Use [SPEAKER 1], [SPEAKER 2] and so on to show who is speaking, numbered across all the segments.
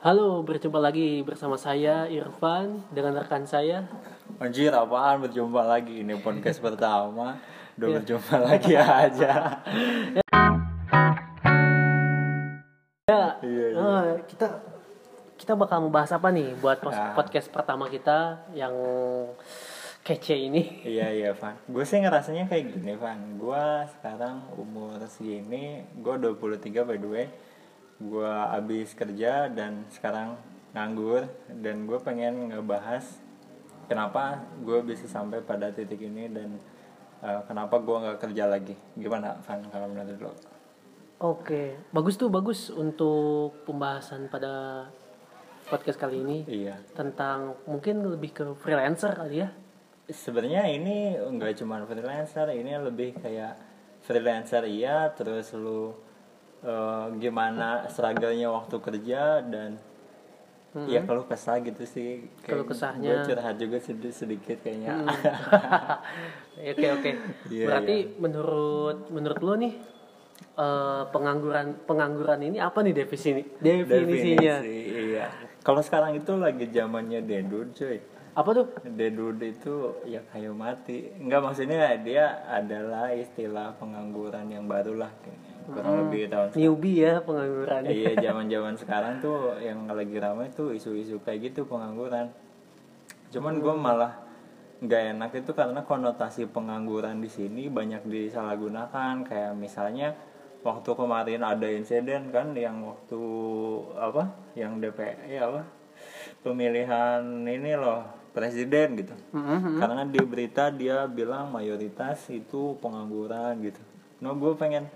[SPEAKER 1] Halo, berjumpa lagi bersama saya Irfan dengan rekan saya.
[SPEAKER 2] Anjir apaan berjumpa lagi ini podcast pertama Udah berjumpa lagi aja
[SPEAKER 1] Ya,
[SPEAKER 2] Iya, iya.
[SPEAKER 1] eh, kita kita bakal membahas apa nih buat pos-
[SPEAKER 2] Nah.
[SPEAKER 1] podcast pertama kita yang kece ini?
[SPEAKER 2] Iya iya Van Gue sih ngerasanya kayak gini Van Gue sekarang umur segini Gue 23 by the way Gue abis kerja dan sekarang nganggur Dan gue pengen ngebahas Kenapa gue bisa sampai pada titik ini Dan eh, kenapa gue nggak kerja lagi Gimana Van kalau menurut lo?
[SPEAKER 1] Oke, bagus tuh bagus untuk pembahasan pada podcast kali ini
[SPEAKER 2] Iya
[SPEAKER 1] tentang mungkin lebih ke freelancer kali ya.
[SPEAKER 2] sebenarnya ini nggak cuma freelancer ini lebih kayak freelancer iya terus lu eh, gimana struggle-nya waktu kerja dan ya kalau kesah gitu sih
[SPEAKER 1] Keluh kesahnya.
[SPEAKER 2] gue curhat juga sedikit, sedikit kayaknya
[SPEAKER 1] Oke oke.
[SPEAKER 2] Iya,
[SPEAKER 1] Berarti menurut menurut lo nih eh, pengangguran pengangguran ini apa nih definisi definisinya?
[SPEAKER 2] Definisi, iya kalau sekarang itu lagi zamannya dedud cuy
[SPEAKER 1] Apa tuh?
[SPEAKER 2] dedud itu ya kayu mati nggak maksudnya dia adalah istilah pengangguran yang baru lah kayaknya. Kurang lebih tahun
[SPEAKER 1] Newbie ya pengangguran.
[SPEAKER 2] iya zaman zaman sekarang tuh yang lagi ramai tuh isu-isu kayak gitu pengangguran. Cuman gue malah nggak enak itu karena konotasi pengangguran di sini banyak disalahgunakan. Kayak misalnya waktu kemarin ada insiden kan yang waktu apa yang DPR ya apa pemilihan ini loh presiden gitu.
[SPEAKER 1] Mhm.
[SPEAKER 2] karena di berita dia bilang mayoritas itu pengangguran gitu. No gue pengen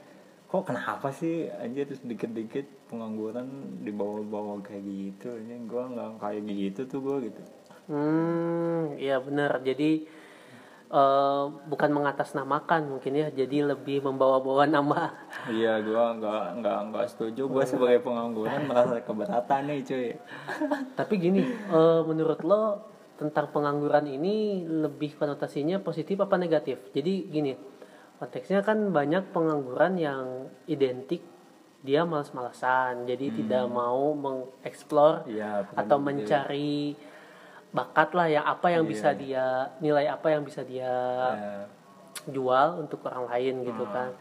[SPEAKER 2] kok kenapa sih aja terus dikit-dikit pengangguran dibawa-bawa kayak gitu ini gue nggak kayak gitu tuh gue gitu
[SPEAKER 1] Hmm, iya benar. Jadi eh, bukan mengatasnamakan mungkin ya. Jadi lebih membawa-bawa nama.
[SPEAKER 2] iya gue nggak nggak nggak setuju gue sebagai pengangguran merasa keberatan nih cuy
[SPEAKER 1] Tapi gini, eh, menurut lo tentang pengangguran ini lebih konotasinya positif apa negatif? Jadi gini, konteksnya kan banyak pengangguran yang identik dia malas-malasan, jadi tidak mau mengeksplor
[SPEAKER 2] iya
[SPEAKER 1] atau mencari bakat lah yang apa yang bisa dia nilai apa yang bisa dia
[SPEAKER 2] Ya,
[SPEAKER 1] jual untuk orang lain gitu kan.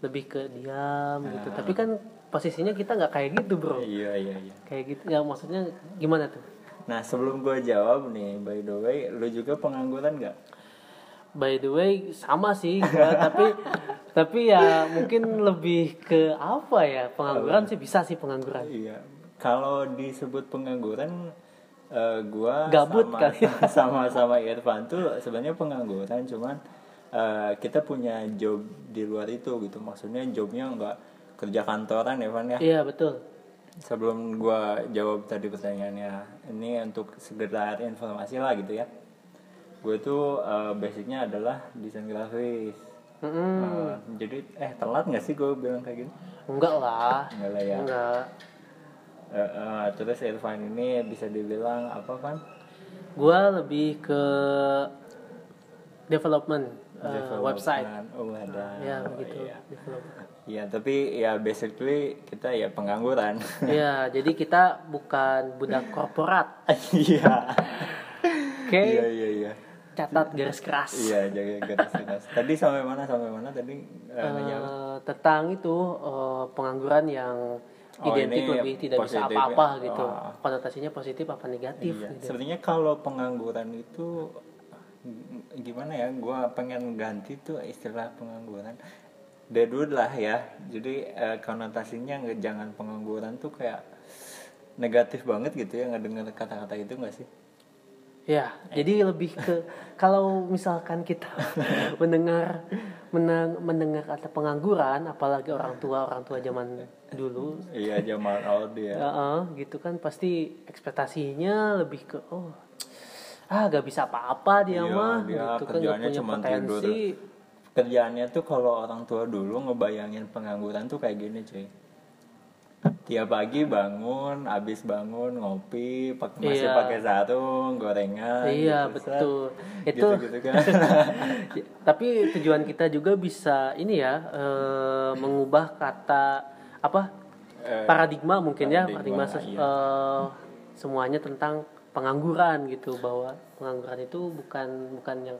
[SPEAKER 1] Lebih ke diam gitu. Tapi kan posisinya kita nggak kayak gitu bro.
[SPEAKER 2] Iya iya iya.
[SPEAKER 1] Kayak gitu. Ya maksudnya gimana tuh?
[SPEAKER 2] Nah sebelum gue jawab nih by the way lu juga pengangguran nggak
[SPEAKER 1] by the way sama sih gua, tapi tapi ya mungkin lebih ke apa ya pengangguran sih bisa sih pengangguran
[SPEAKER 2] Iya. Kalau disebut pengangguran eh, gua
[SPEAKER 1] Gabut
[SPEAKER 2] sama,
[SPEAKER 1] kali.
[SPEAKER 2] sama sama Irfan tuh sebenarnya pengangguran cuman eh, kita punya job di luar itu gitu. Maksudnya jobnya nggak kerja kantoran ya Van ya.
[SPEAKER 1] iya betul
[SPEAKER 2] Sebelum gua jawab tadi pertanyaannya, ini untuk sekedar informasi lah gitu ya. Gue tuh eh, basicnya adalah desain grafis.
[SPEAKER 1] Mm-mm.
[SPEAKER 2] Eh, jadi eh telat nggak sih gue bilang kayak gini?
[SPEAKER 1] enggak lah
[SPEAKER 2] Enggak lah ya.
[SPEAKER 1] enggak
[SPEAKER 2] Eh, eh, terus Irfan ini bisa dibilang apa kan?
[SPEAKER 1] gua lebih ke development, eh, website
[SPEAKER 2] Oh ada.
[SPEAKER 1] ya
[SPEAKER 2] Oh,
[SPEAKER 1] begitu
[SPEAKER 2] Iya. Iya, tapi ya basically kita ya pengangguran.
[SPEAKER 1] Iya, jadi kita bukan budak korporat.
[SPEAKER 2] Iya.
[SPEAKER 1] Oke,
[SPEAKER 2] Iya iya iya.
[SPEAKER 1] Catat garis keras.
[SPEAKER 2] Iya jaga garis keras. Tadi sampai mana sampai mana tadi? Eh,
[SPEAKER 1] tentang itu eh, pengangguran yang
[SPEAKER 2] Oh,
[SPEAKER 1] identik lebih tidak bisa
[SPEAKER 2] positif
[SPEAKER 1] apa-apa
[SPEAKER 2] ya?
[SPEAKER 1] gitu.
[SPEAKER 2] Oh.
[SPEAKER 1] Konotasinya positif apa negatif
[SPEAKER 2] Iya.
[SPEAKER 1] gitu.
[SPEAKER 2] Sebenarnya kalau pengangguran itu gimana ya? Gua pengen ganti tuh istilah pengangguran. Deadwood lah ya. Jadi eh, konotasinya nggak jangan pengangguran tuh kayak negatif banget gitu ya ngedenger kata-kata itu nggak sih?
[SPEAKER 1] Ya, jadi lebih ke kalau misalkan kita mendengar menang, mendengar kata pengangguran, apalagi orang tua orang tua zaman dulu,
[SPEAKER 2] Iya Jamal Out ya.
[SPEAKER 1] ya, eh, gitu kan pasti ekspektasinya lebih ke oh ah gak bisa apa-apa dia
[SPEAKER 2] Iya,
[SPEAKER 1] mah
[SPEAKER 2] dia
[SPEAKER 1] gitu kan gak punya
[SPEAKER 2] cuma
[SPEAKER 1] potensi
[SPEAKER 2] Kerjaannya tuh kalau orang tua dulu ngebayangin pengangguran tuh kayak gini cuy. Tiap pagi bangun, abis bangun ngopi, pakai masih
[SPEAKER 1] Iya.
[SPEAKER 2] pakai sarung, gorengan.
[SPEAKER 1] iya
[SPEAKER 2] gitu,
[SPEAKER 1] betul
[SPEAKER 2] set.
[SPEAKER 1] itu
[SPEAKER 2] Gitu-gitu kan.
[SPEAKER 1] tapi tujuan kita juga bisa ini ya eh, mengubah kata apa
[SPEAKER 2] eh,
[SPEAKER 1] paradigma mungkin ya
[SPEAKER 2] paradigma,
[SPEAKER 1] paradigma ses-
[SPEAKER 2] iya.
[SPEAKER 1] eh, semuanya tentang pengangguran gitu bahwa pengangguran itu bukan bukan yang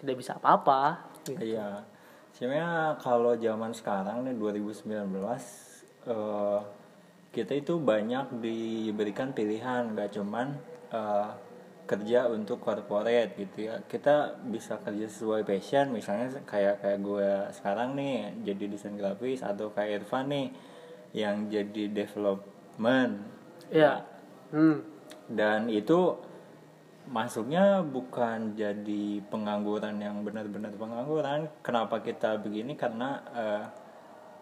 [SPEAKER 1] tidak bisa apa-apa gitu.
[SPEAKER 2] Iya. Sebenarnya kalau zaman sekarang nih 2019 eh, kita itu banyak diberikan pilihan nggak cuman eh, kerja untuk corporate gitu ya. Kita bisa kerja sesuai passion misalnya kayak kayak gue sekarang nih jadi desain grafis atau kayak Irfan nih yang jadi development
[SPEAKER 1] ya hmm.
[SPEAKER 2] dan itu masuknya bukan jadi pengangguran yang benar-benar pengangguran kenapa kita begini karena eh,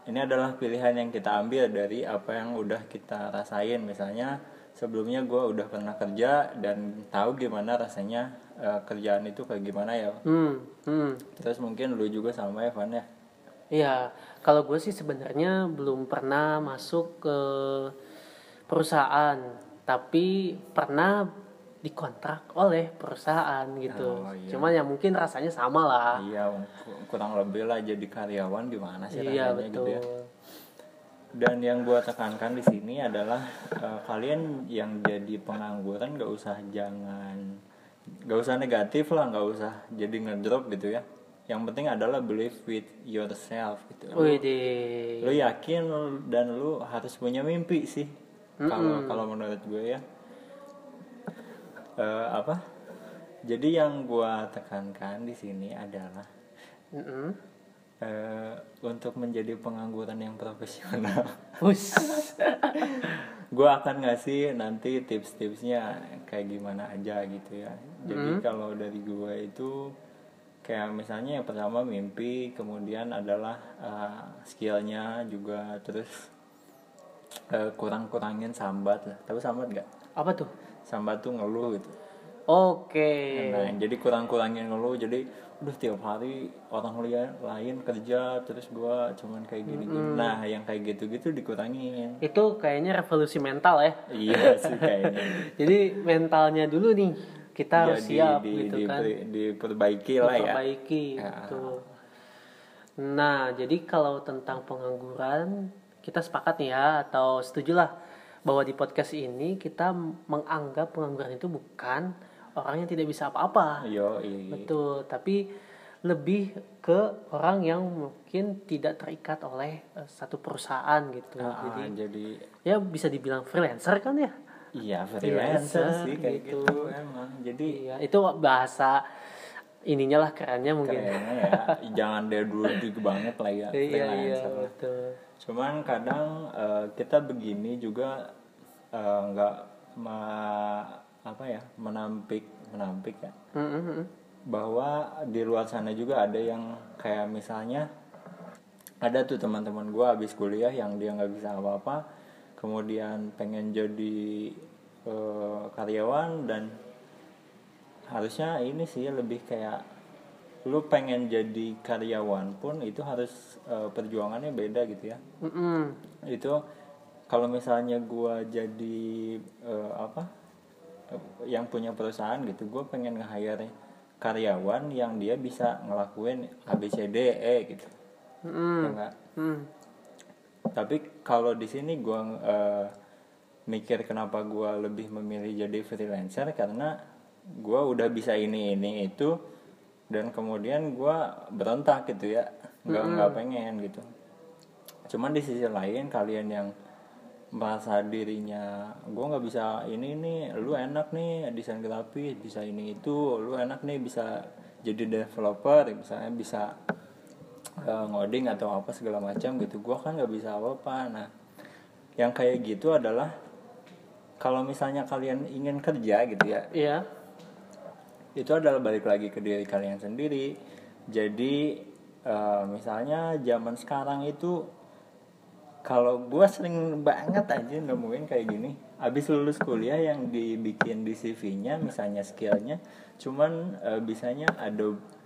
[SPEAKER 2] ini adalah pilihan yang kita ambil dari apa yang udah kita rasain misalnya sebelumnya gue udah pernah kerja dan tahu gimana rasanya eh, kerjaan itu kayak gimana ya
[SPEAKER 1] Hmm. Hmm.
[SPEAKER 2] terus mungkin lu juga sama Evan ya
[SPEAKER 1] Iya, kalau gue sih sebenarnya belum pernah masuk ke perusahaan, tapi pernah dikontrak oleh perusahaan gitu.
[SPEAKER 2] Oh, iya.
[SPEAKER 1] Cuman ya mungkin rasanya sama lah.
[SPEAKER 2] iya ku- kurang lebih lah jadi karyawan gimana sih
[SPEAKER 1] Iya
[SPEAKER 2] rasanya
[SPEAKER 1] betul.
[SPEAKER 2] gitu ya Dan yang gua tekankan di sini adalah eh, kalian yang jadi pengangguran gak usah jangan gak usah negatif lah, gak usah jadi ngedrop gitu ya. Yang penting adalah believe with yourself gitu. Lu, lu yakin dan lu harus punya mimpi sih. Kalau kalau menurut gue ya. Eh, apa? Jadi yang gua tekankan di sini adalah
[SPEAKER 1] Mm-mm.
[SPEAKER 2] eh, untuk menjadi pengangguran yang profesional. Gue akan ngasih nanti tips-tipsnya kayak gimana aja gitu ya. Jadi kalau dari gue itu kayak misalnya yang pertama mimpi, kemudian adalah eh, skillnya juga terus eh, kurang-kurangin sambat lah. Tahu sambat nggak?
[SPEAKER 1] Apa tuh?
[SPEAKER 2] Sambat tuh ngeluh gitu.
[SPEAKER 1] Oke.
[SPEAKER 2] Nah, jadi kurang-kurangin ngeluh. Jadi udah tiap hari orang lian lain kerja terus gua cuman kayak gini gini. Nah, yang kayak gitu-gitu dikurangin.
[SPEAKER 1] Itu kayaknya revolusi mental ya.
[SPEAKER 2] iya sih kayaknya.
[SPEAKER 1] Jadi mentalnya dulu nih kita harus
[SPEAKER 2] Ya,
[SPEAKER 1] siap
[SPEAKER 2] di,
[SPEAKER 1] gitu
[SPEAKER 2] di,
[SPEAKER 1] kan.
[SPEAKER 2] di- diperbaiki lah ya.
[SPEAKER 1] Perbaiki
[SPEAKER 2] Ya.
[SPEAKER 1] Nah, jadi kalau tentang pengangguran kita sepakat nih ya atau setujulah bahwa di podcast ini kita menganggap pengangguran itu bukan orang yang tidak bisa apa-apa.
[SPEAKER 2] Yo, iya.
[SPEAKER 1] Betul, tapi lebih ke orang yang mungkin tidak terikat oleh eh, satu perusahaan gitu.
[SPEAKER 2] Ah,
[SPEAKER 1] Jadi
[SPEAKER 2] jadi
[SPEAKER 1] ya bisa dibilang freelancer kan ya?
[SPEAKER 2] iya freelancer
[SPEAKER 1] Freelancer
[SPEAKER 2] sih kayak
[SPEAKER 1] gitu.
[SPEAKER 2] gitu. emang. Jadi
[SPEAKER 1] Iya, itu bahasa ininya lah kerennya mungkin.
[SPEAKER 2] kayaknya ya jangan dia dulu banget lah ya
[SPEAKER 1] Iya, iya, betul.
[SPEAKER 2] Cuman kadang eh, kita begini juga eh, nggak ma- apa ya menampik menampik ya
[SPEAKER 1] Mm, mm, mm.
[SPEAKER 2] bahwa di luar sana juga ada yang kayak misalnya ada tuh teman-teman gue habis kuliah yang dia nggak bisa apa-apa kemudian pengen jadi eh, karyawan dan harusnya ini sih lebih kayak lu pengen jadi karyawan pun itu harus eh, perjuangannya beda gitu ya
[SPEAKER 1] Mm, mm.
[SPEAKER 2] itu kalau misalnya gua jadi eh, apa eh, yang punya perusahaan gitu gue pengen nge-hire karyawan yang dia bisa ngelakuin ABCDE gitu
[SPEAKER 1] Mm,
[SPEAKER 2] ya nggak?
[SPEAKER 1] mm.
[SPEAKER 2] tapi kalau di sini gua eh, mikir kenapa gua lebih memilih jadi freelancer karena gua udah bisa ini ini itu dan kemudian gua berontak gitu ya. Nggak nggak pengen gitu. Cuman di sisi lain kalian yang merasa dirinya gue nggak bisa ini nih lu enak nih desain grafis bisa ini itu lu enak nih bisa jadi developer misalnya bisa eh, ngoding atau apa segala macam gitu. Gue kan nggak bisa apa-apa. Nah yang kayak gitu adalah kalau misalnya kalian ingin kerja gitu ya
[SPEAKER 1] Iya.
[SPEAKER 2] Itu adalah balik lagi ke diri kalian sendiri. Jadi eh, misalnya zaman sekarang itu kalau gue sering banget aja nemuin kayak gini. Abis lulus kuliah yang dibikin di CV-nya misalnya skillnya cuman eh, bisanya Adobe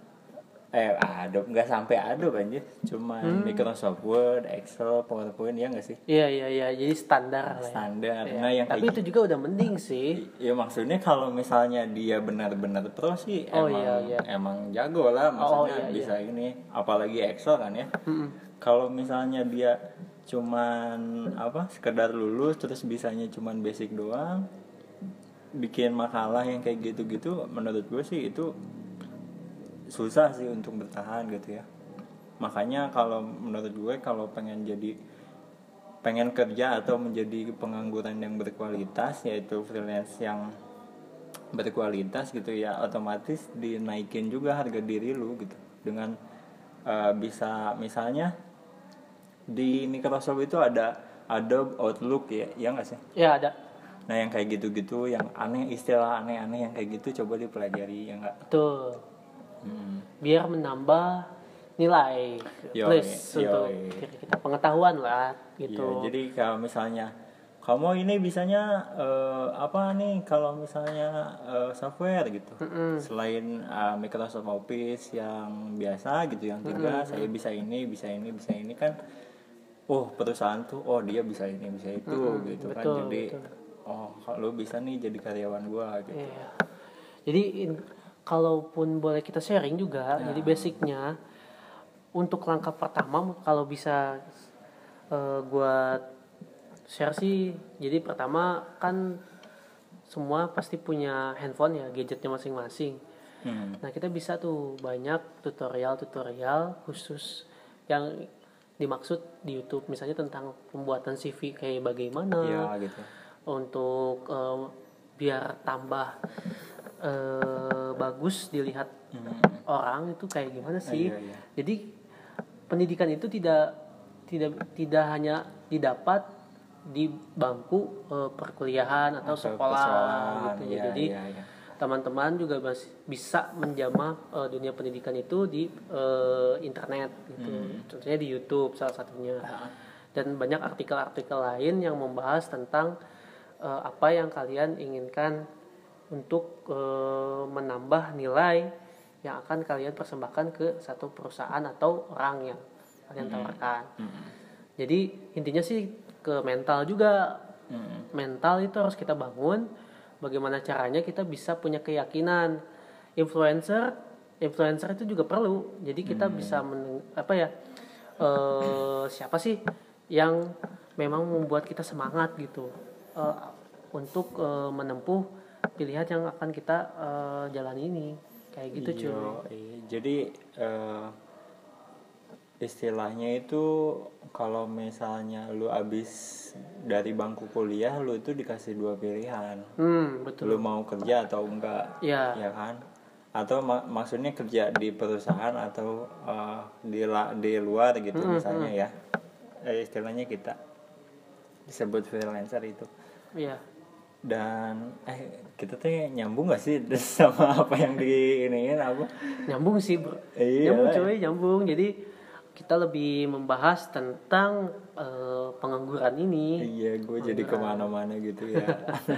[SPEAKER 2] eh Adobe nggak sampai Adobe aja cuman Microsoft Word Excel PowerPoint ya nggak sih
[SPEAKER 1] Iya, iya, iya. Jadi standar lah ya.
[SPEAKER 2] standar
[SPEAKER 1] Iya.
[SPEAKER 2] nah yang
[SPEAKER 1] Tapi itu juga udah mending sih.
[SPEAKER 2] Ya maksudnya kalau misalnya dia benar-benar pro sih
[SPEAKER 1] Oh,
[SPEAKER 2] emang
[SPEAKER 1] iya, iya.
[SPEAKER 2] emang jago lah maksudnya
[SPEAKER 1] iya,
[SPEAKER 2] bisa ini apalagi Excel kan ya.
[SPEAKER 1] Mm-mm.
[SPEAKER 2] Kalau misalnya dia cuman apa sekedar lulus terus bisanya cuman basic doang bikin makalah yang kayak gitu-gitu menurut gue sih itu susah sih untuk bertahan gitu ya. Makanya kalau menurut gue kalau pengen jadi pengen kerja atau menjadi pengangguran yang berkualitas yaitu freelance yang berkualitas gitu ya otomatis dinaikin juga harga diri lu gitu. Dengan uh, bisa misalnya di Microsoft itu ada Adobe Outlook ya ya nggak sih?
[SPEAKER 1] Ya ada.
[SPEAKER 2] Nah yang kayak gitu-gitu yang aneh istilah aneh-aneh yang kayak gitu coba dipelajari ya nggak?
[SPEAKER 1] Betul
[SPEAKER 2] Hmm.
[SPEAKER 1] biar menambah nilai
[SPEAKER 2] Yoi,
[SPEAKER 1] plus untuk
[SPEAKER 2] yoi.
[SPEAKER 1] diri kita pengetahuan lah
[SPEAKER 2] Iya,
[SPEAKER 1] gitu
[SPEAKER 2] jadi kalau misalnya kamu ini bisanya eh, apa nih kalau misalnya eh, software gitu. Selain eh, Microsoft Office yang biasa gitu yang tiga, saya bisa ini, bisa ini, bisa ini kan oh perusahaan tuh oh dia bisa ini, bisa itu gitu kan.
[SPEAKER 1] betul,
[SPEAKER 2] Jadi
[SPEAKER 1] betul.
[SPEAKER 2] oh kalau bisa nih jadi karyawan gua gitu.
[SPEAKER 1] Iya. Jadi in- kalaupun boleh kita sharing juga,
[SPEAKER 2] Ya.
[SPEAKER 1] jadi basicnya untuk langkah pertama kalau bisa eh, gua share sih, jadi pertama kan semua pasti punya handphone ya, gadgetnya masing-masing.
[SPEAKER 2] Hmm.
[SPEAKER 1] Nah kita bisa tuh banyak tutorial-tutorial khusus yang dimaksud di YouTube, misalnya tentang pembuatan CV kayak bagaimana,
[SPEAKER 2] Ya gitu.
[SPEAKER 1] untuk eh, biar tambah eh, bagus dilihat
[SPEAKER 2] Hmm.
[SPEAKER 1] orang itu kayak gimana sih
[SPEAKER 2] Iya, iya.
[SPEAKER 1] jadi pendidikan itu tidak tidak tidak hanya didapat di bangku eh, perkuliahan atau,
[SPEAKER 2] Atau
[SPEAKER 1] sekolah gitu ya
[SPEAKER 2] iya,
[SPEAKER 1] jadi
[SPEAKER 2] iya, iya.
[SPEAKER 1] teman-teman juga masih bisa menjamah eh, dunia pendidikan itu di eh, internet gitu
[SPEAKER 2] Hmm.
[SPEAKER 1] contohnya di YouTube salah satunya dan banyak artikel-artikel lain yang membahas tentang eh, apa yang kalian inginkan untuk eh, menambah nilai yang akan kalian persembahkan ke satu perusahaan atau orang yang kalian tawarkan. Jadi intinya sih ke mental juga.
[SPEAKER 2] Hmm.
[SPEAKER 1] Mental itu harus kita bangun. Bagaimana caranya kita bisa punya keyakinan. Influencer, influencer itu juga perlu. Jadi kita bisa men, apa ya? eh, siapa sih yang memang membuat kita semangat gitu eh, untuk eh, menempuh pilihan yang akan kita eh, jalani ini kayak gitu cuy
[SPEAKER 2] Iya, iya. Jadi eh, istilahnya itu kalau misalnya lu abis dari bangku kuliah lu itu dikasih dua pilihan.
[SPEAKER 1] hmm betul
[SPEAKER 2] Lu mau kerja atau enggak?
[SPEAKER 1] ya
[SPEAKER 2] Ya kan? Atau ma- maksudnya kerja di perusahaan atau eh, di la- di luar gitu misalnya ya. Eh, istilahnya kita disebut freelancer itu.
[SPEAKER 1] ya
[SPEAKER 2] Dan eh kita tuh nyambung gak sih sama apa yang di iniin apa?
[SPEAKER 1] nyambung sih bro
[SPEAKER 2] Iya
[SPEAKER 1] nyambung cuy nyambung jadi kita lebih membahas tentang eh, pengangguran ini
[SPEAKER 2] Iya, gue jadi ke mana-mana gitu ya.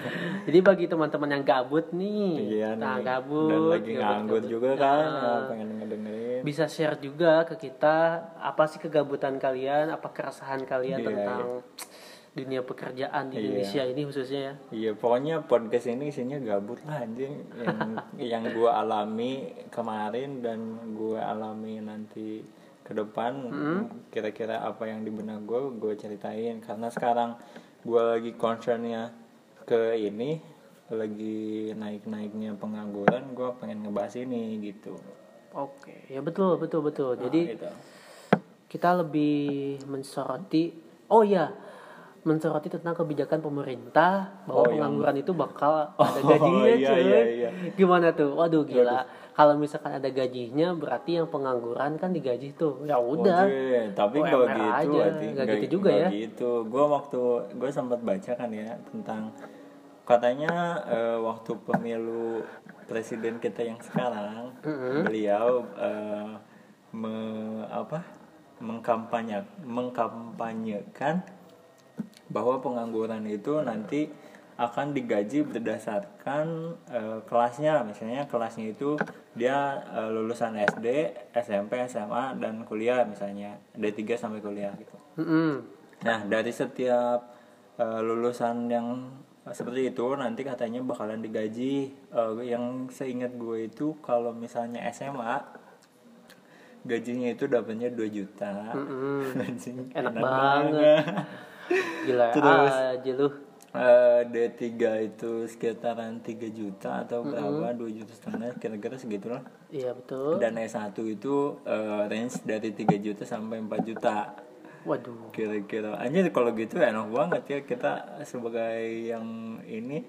[SPEAKER 1] jadi bagi teman-teman yang gabut nih
[SPEAKER 2] iya
[SPEAKER 1] nah
[SPEAKER 2] nih.
[SPEAKER 1] gabut
[SPEAKER 2] Dan lagi
[SPEAKER 1] gabut,
[SPEAKER 2] nganggur
[SPEAKER 1] gabut.
[SPEAKER 2] juga kan,
[SPEAKER 1] Nah,
[SPEAKER 2] pengen ngedengerin.
[SPEAKER 1] bisa share juga ke kita apa sih kegabutan kalian apa keresahan kalian
[SPEAKER 2] Iya,
[SPEAKER 1] tentang dunia pekerjaan di
[SPEAKER 2] Iya.
[SPEAKER 1] Indonesia ini khususnya ya
[SPEAKER 2] Iya, pokoknya podcast ini isinya gabut lah anjing. Yang yang gue alami kemarin dan gue alami nanti ke depan kira-kira apa yang di benak gue gue ceritain karena sekarang gue lagi concernnya ke ini lagi naik-naiknya pengangguran gue pengen ngebahas ini gitu
[SPEAKER 1] oke ya betul betul betul
[SPEAKER 2] Nah,
[SPEAKER 1] jadi
[SPEAKER 2] gitu.
[SPEAKER 1] kita lebih mensoroti oh ya mensoroti tentang kebijakan pemerintah bahwa
[SPEAKER 2] Oh, yang-
[SPEAKER 1] pengangguran itu bakal ada
[SPEAKER 2] Oh,
[SPEAKER 1] gajinya
[SPEAKER 2] iya,
[SPEAKER 1] cuy.
[SPEAKER 2] iya, iya.
[SPEAKER 1] gimana tuh? Waduh gila. Kalau misalkan ada gajinya berarti yang pengangguran kan digaji tuh. Ya udah.
[SPEAKER 2] Oke, tapi
[SPEAKER 1] UMR
[SPEAKER 2] gak gitu
[SPEAKER 1] aja.
[SPEAKER 2] anjing.
[SPEAKER 1] Nggak gitu juga ya.
[SPEAKER 2] gitu. Gue waktu gue sempat baca kan ya tentang katanya eh, waktu pemilu presiden kita yang sekarang beliau eh, me- apa? Mengkampanye mengkampanyekan bahwa pengangguran itu nanti akan digaji berdasarkan eh, kelasnya misalnya kelasnya itu dia eh, lulusan SD, SMP, SMA dan kuliah misalnya D3 sampai kuliah gitu.
[SPEAKER 1] Mm-mm.
[SPEAKER 2] Nah, dari setiap eh, lulusan yang seperti itu nanti katanya bakalan digaji Eh, yang seingat gue itu kalau misalnya SMA gajinya itu dapatnya 2 juta
[SPEAKER 1] Mm-mm.
[SPEAKER 2] Anjing,
[SPEAKER 1] Enak banget. Gila
[SPEAKER 2] Terus?
[SPEAKER 1] aja lu.
[SPEAKER 2] Eh, D3 itu sekitaran 3 juta atau berapa 2 juta setengah kira-kira segitulah
[SPEAKER 1] Iya betul.
[SPEAKER 2] dan S1 itu eh, range dari 3 juta sampai 4 juta
[SPEAKER 1] Waduh.
[SPEAKER 2] kira-kira anjir kalau gitu enak banget ya kita sebagai yang ini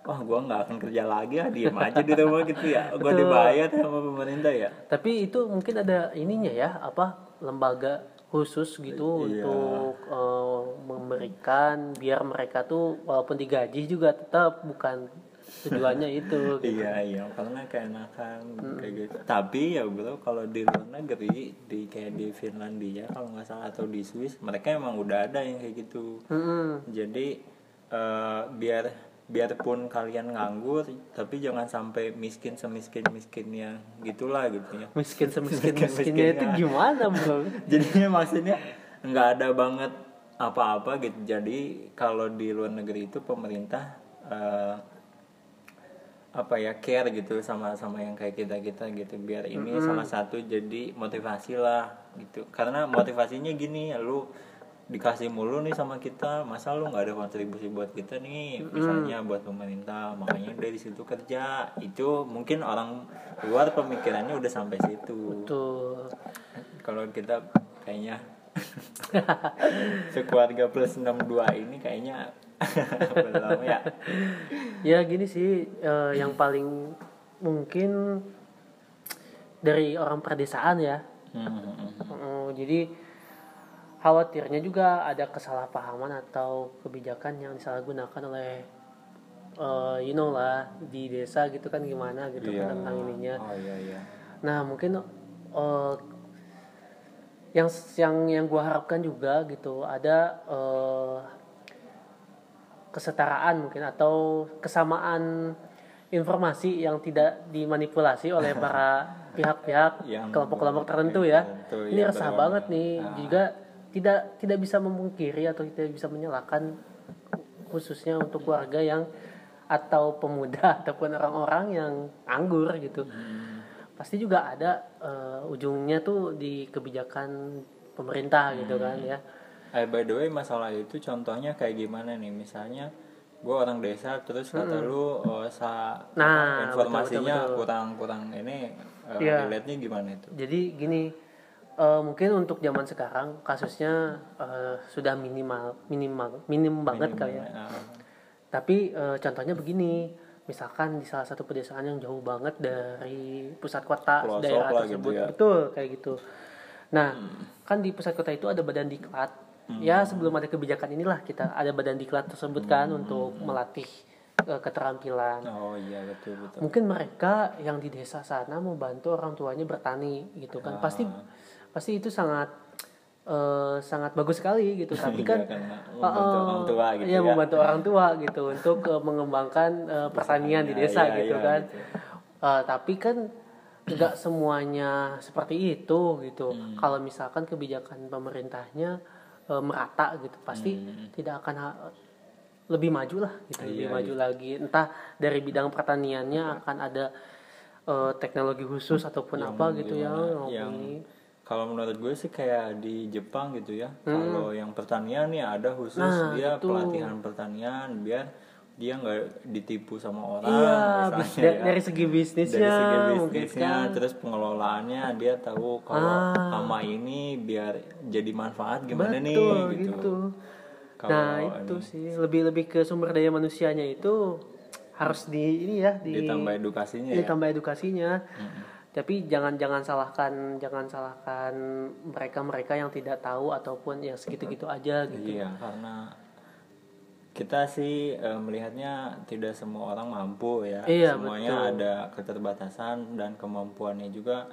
[SPEAKER 2] wah gua nggak akan kerja lagi ya diem aja di rumah gitu ya
[SPEAKER 1] Betul.
[SPEAKER 2] dibayar sama pemerintah ya
[SPEAKER 1] Tapi itu mungkin ada ininya ya, apa lembaga khusus gitu
[SPEAKER 2] Iya.
[SPEAKER 1] untuk eh, memberikan biar mereka tuh walaupun digaji juga tetap bukan tujuannya itu. gitu.
[SPEAKER 2] iya iya karena keenakan kayak gitu tapi ya bro kalau di luar negeri di kayak di Finlandia kalau nggak salah atau di Swiss mereka emang udah ada yang kayak gitu
[SPEAKER 1] Mm-mm.
[SPEAKER 2] jadi eh, biar biarpun kalian nganggur tapi jangan sampai miskin semiskin miskinnya. Gitulah gitu ya.
[SPEAKER 1] Miskin semiskin miskinnya itu gimana bro?
[SPEAKER 2] jadinya maksudnya nggak ada banget apa-apa gitu. Jadi kalau di luar negeri itu pemerintah eh, apa ya care gitu sama sama yang kayak kita kita gitu. Biar ini salah satu jadi motivasi lah gitu. Karena motivasinya gini ya lu dikasih mulu nih sama kita masa lu nggak ada kontribusi buat kita nih? Misalnya buat pemerintah makanya dari situ kerja. Itu mungkin orang luar pemikirannya udah sampai situ. Kalau kita kayaknya sekeluarga plus 62 ini kayaknya belum ya.
[SPEAKER 1] Ya gini sih eh, yang paling mungkin dari orang perdesaan ya.
[SPEAKER 2] Hmm,
[SPEAKER 1] Mm, jadi khawatirnya juga ada kesalahpahaman atau kebijakan yang disalahgunakan oleh eh, you know lah di desa gitu kan gimana gitu
[SPEAKER 2] Iya.
[SPEAKER 1] kan tentang ininya.
[SPEAKER 2] oh iya iya
[SPEAKER 1] Nah mungkin eh, yang yang yang gua harapkan juga gitu ada eh, kesetaraan mungkin atau kesamaan informasi yang tidak dimanipulasi oleh para pihak-pihak kelompok-kelompok tertentu ya.
[SPEAKER 2] tertentu,
[SPEAKER 1] Ini
[SPEAKER 2] ya,
[SPEAKER 1] resah banget nih.
[SPEAKER 2] Nah.
[SPEAKER 1] Juga tidak tidak bisa memungkiri atau tidak bisa menyalahkan khususnya untuk keluarga yang atau pemuda ataupun orang-orang yang anggur gitu.
[SPEAKER 2] Hmm.
[SPEAKER 1] Pasti juga ada eh, ujungnya tuh di kebijakan pemerintah gitu
[SPEAKER 2] Hmm.
[SPEAKER 1] kan ya.
[SPEAKER 2] eh by the way masalah itu contohnya kayak gimana nih misalnya gue orang desa terus kata lu oh, sa
[SPEAKER 1] Nah,
[SPEAKER 2] informasinya
[SPEAKER 1] betul, betul, betul.
[SPEAKER 2] kurang kurang ini uh,
[SPEAKER 1] Iya.
[SPEAKER 2] relate-nya gimana itu
[SPEAKER 1] Jadi gini, eh, mungkin untuk zaman sekarang kasusnya eh, sudah minimal minimal minim banget kali ya.
[SPEAKER 2] Nah,
[SPEAKER 1] Tapi eh, contohnya begini, misalkan di salah satu pedesaan yang jauh banget dari pusat kota
[SPEAKER 2] Pelosok
[SPEAKER 1] daerah
[SPEAKER 2] lah
[SPEAKER 1] tersebut,
[SPEAKER 2] gitu ya.
[SPEAKER 1] betul kayak gitu. Nah, kan di pusat kota itu ada badan diklat. Ya sebelum ada kebijakan inilah kita ada badan diklat tersebut kan untuk melatih keterampilan.
[SPEAKER 2] oh iya betul betul
[SPEAKER 1] Mungkin mereka yang di desa sana membantu orang tuanya bertani gitu kan. Pasti pasti itu sangat eh, sangat bagus sekali gitu. Tapi
[SPEAKER 2] Iya,
[SPEAKER 1] kan
[SPEAKER 2] karena membantu orang tua gitu
[SPEAKER 1] iya,
[SPEAKER 2] ya.
[SPEAKER 1] membantu orang tua gitu untuk eh, mengembangkan eh, pertanian di desa
[SPEAKER 2] Iya,
[SPEAKER 1] gitu
[SPEAKER 2] iya,
[SPEAKER 1] kan.
[SPEAKER 2] gitu.
[SPEAKER 1] Eh, tapi kan nggak semuanya seperti itu gitu.
[SPEAKER 2] Hmm.
[SPEAKER 1] Kalau misalkan kebijakan pemerintahnya eh, merata gitu, pasti
[SPEAKER 2] Hmm.
[SPEAKER 1] tidak akan ha- lebih maju lah gitu, lebih
[SPEAKER 2] Iya,
[SPEAKER 1] maju lagi. Entah dari bidang pertaniannya akan ada eh, teknologi khusus ataupun
[SPEAKER 2] Yang
[SPEAKER 1] apa gitu ya.
[SPEAKER 2] gimana?
[SPEAKER 1] yang
[SPEAKER 2] Yang- kalau menurut gue sih kayak di Jepang gitu ya
[SPEAKER 1] Hmm.
[SPEAKER 2] kalau yang pertanian ya ada khusus
[SPEAKER 1] Nah,
[SPEAKER 2] dia
[SPEAKER 1] itu.
[SPEAKER 2] pelatihan pertanian biar dia nggak ditipu sama orang
[SPEAKER 1] Iya,
[SPEAKER 2] misalnya
[SPEAKER 1] bis-
[SPEAKER 2] ya.
[SPEAKER 1] da- dari segi bisnisnya,
[SPEAKER 2] dari segi bisnisnya
[SPEAKER 1] kan.
[SPEAKER 2] terus pengelolaannya dia tahu kalau
[SPEAKER 1] Ah.
[SPEAKER 2] sama ini biar jadi manfaat gimana nih
[SPEAKER 1] Betul
[SPEAKER 2] gitu,
[SPEAKER 1] gitu.
[SPEAKER 2] Kalau
[SPEAKER 1] Nah itu
[SPEAKER 2] ini
[SPEAKER 1] sih lebih lebih ke sumber daya manusianya itu harus di ini ya di
[SPEAKER 2] ditambah edukasinya ya
[SPEAKER 1] ditambah edukasinya. Tapi jangan jangan salahkan jangan salahkan mereka mereka yang tidak tahu ataupun yang segitu-gitu aja gitu.
[SPEAKER 2] Iya, karena kita sih eh, melihatnya tidak semua orang mampu ya.
[SPEAKER 1] Iya,
[SPEAKER 2] Semuanya
[SPEAKER 1] betul.
[SPEAKER 2] ada keterbatasan dan kemampuannya juga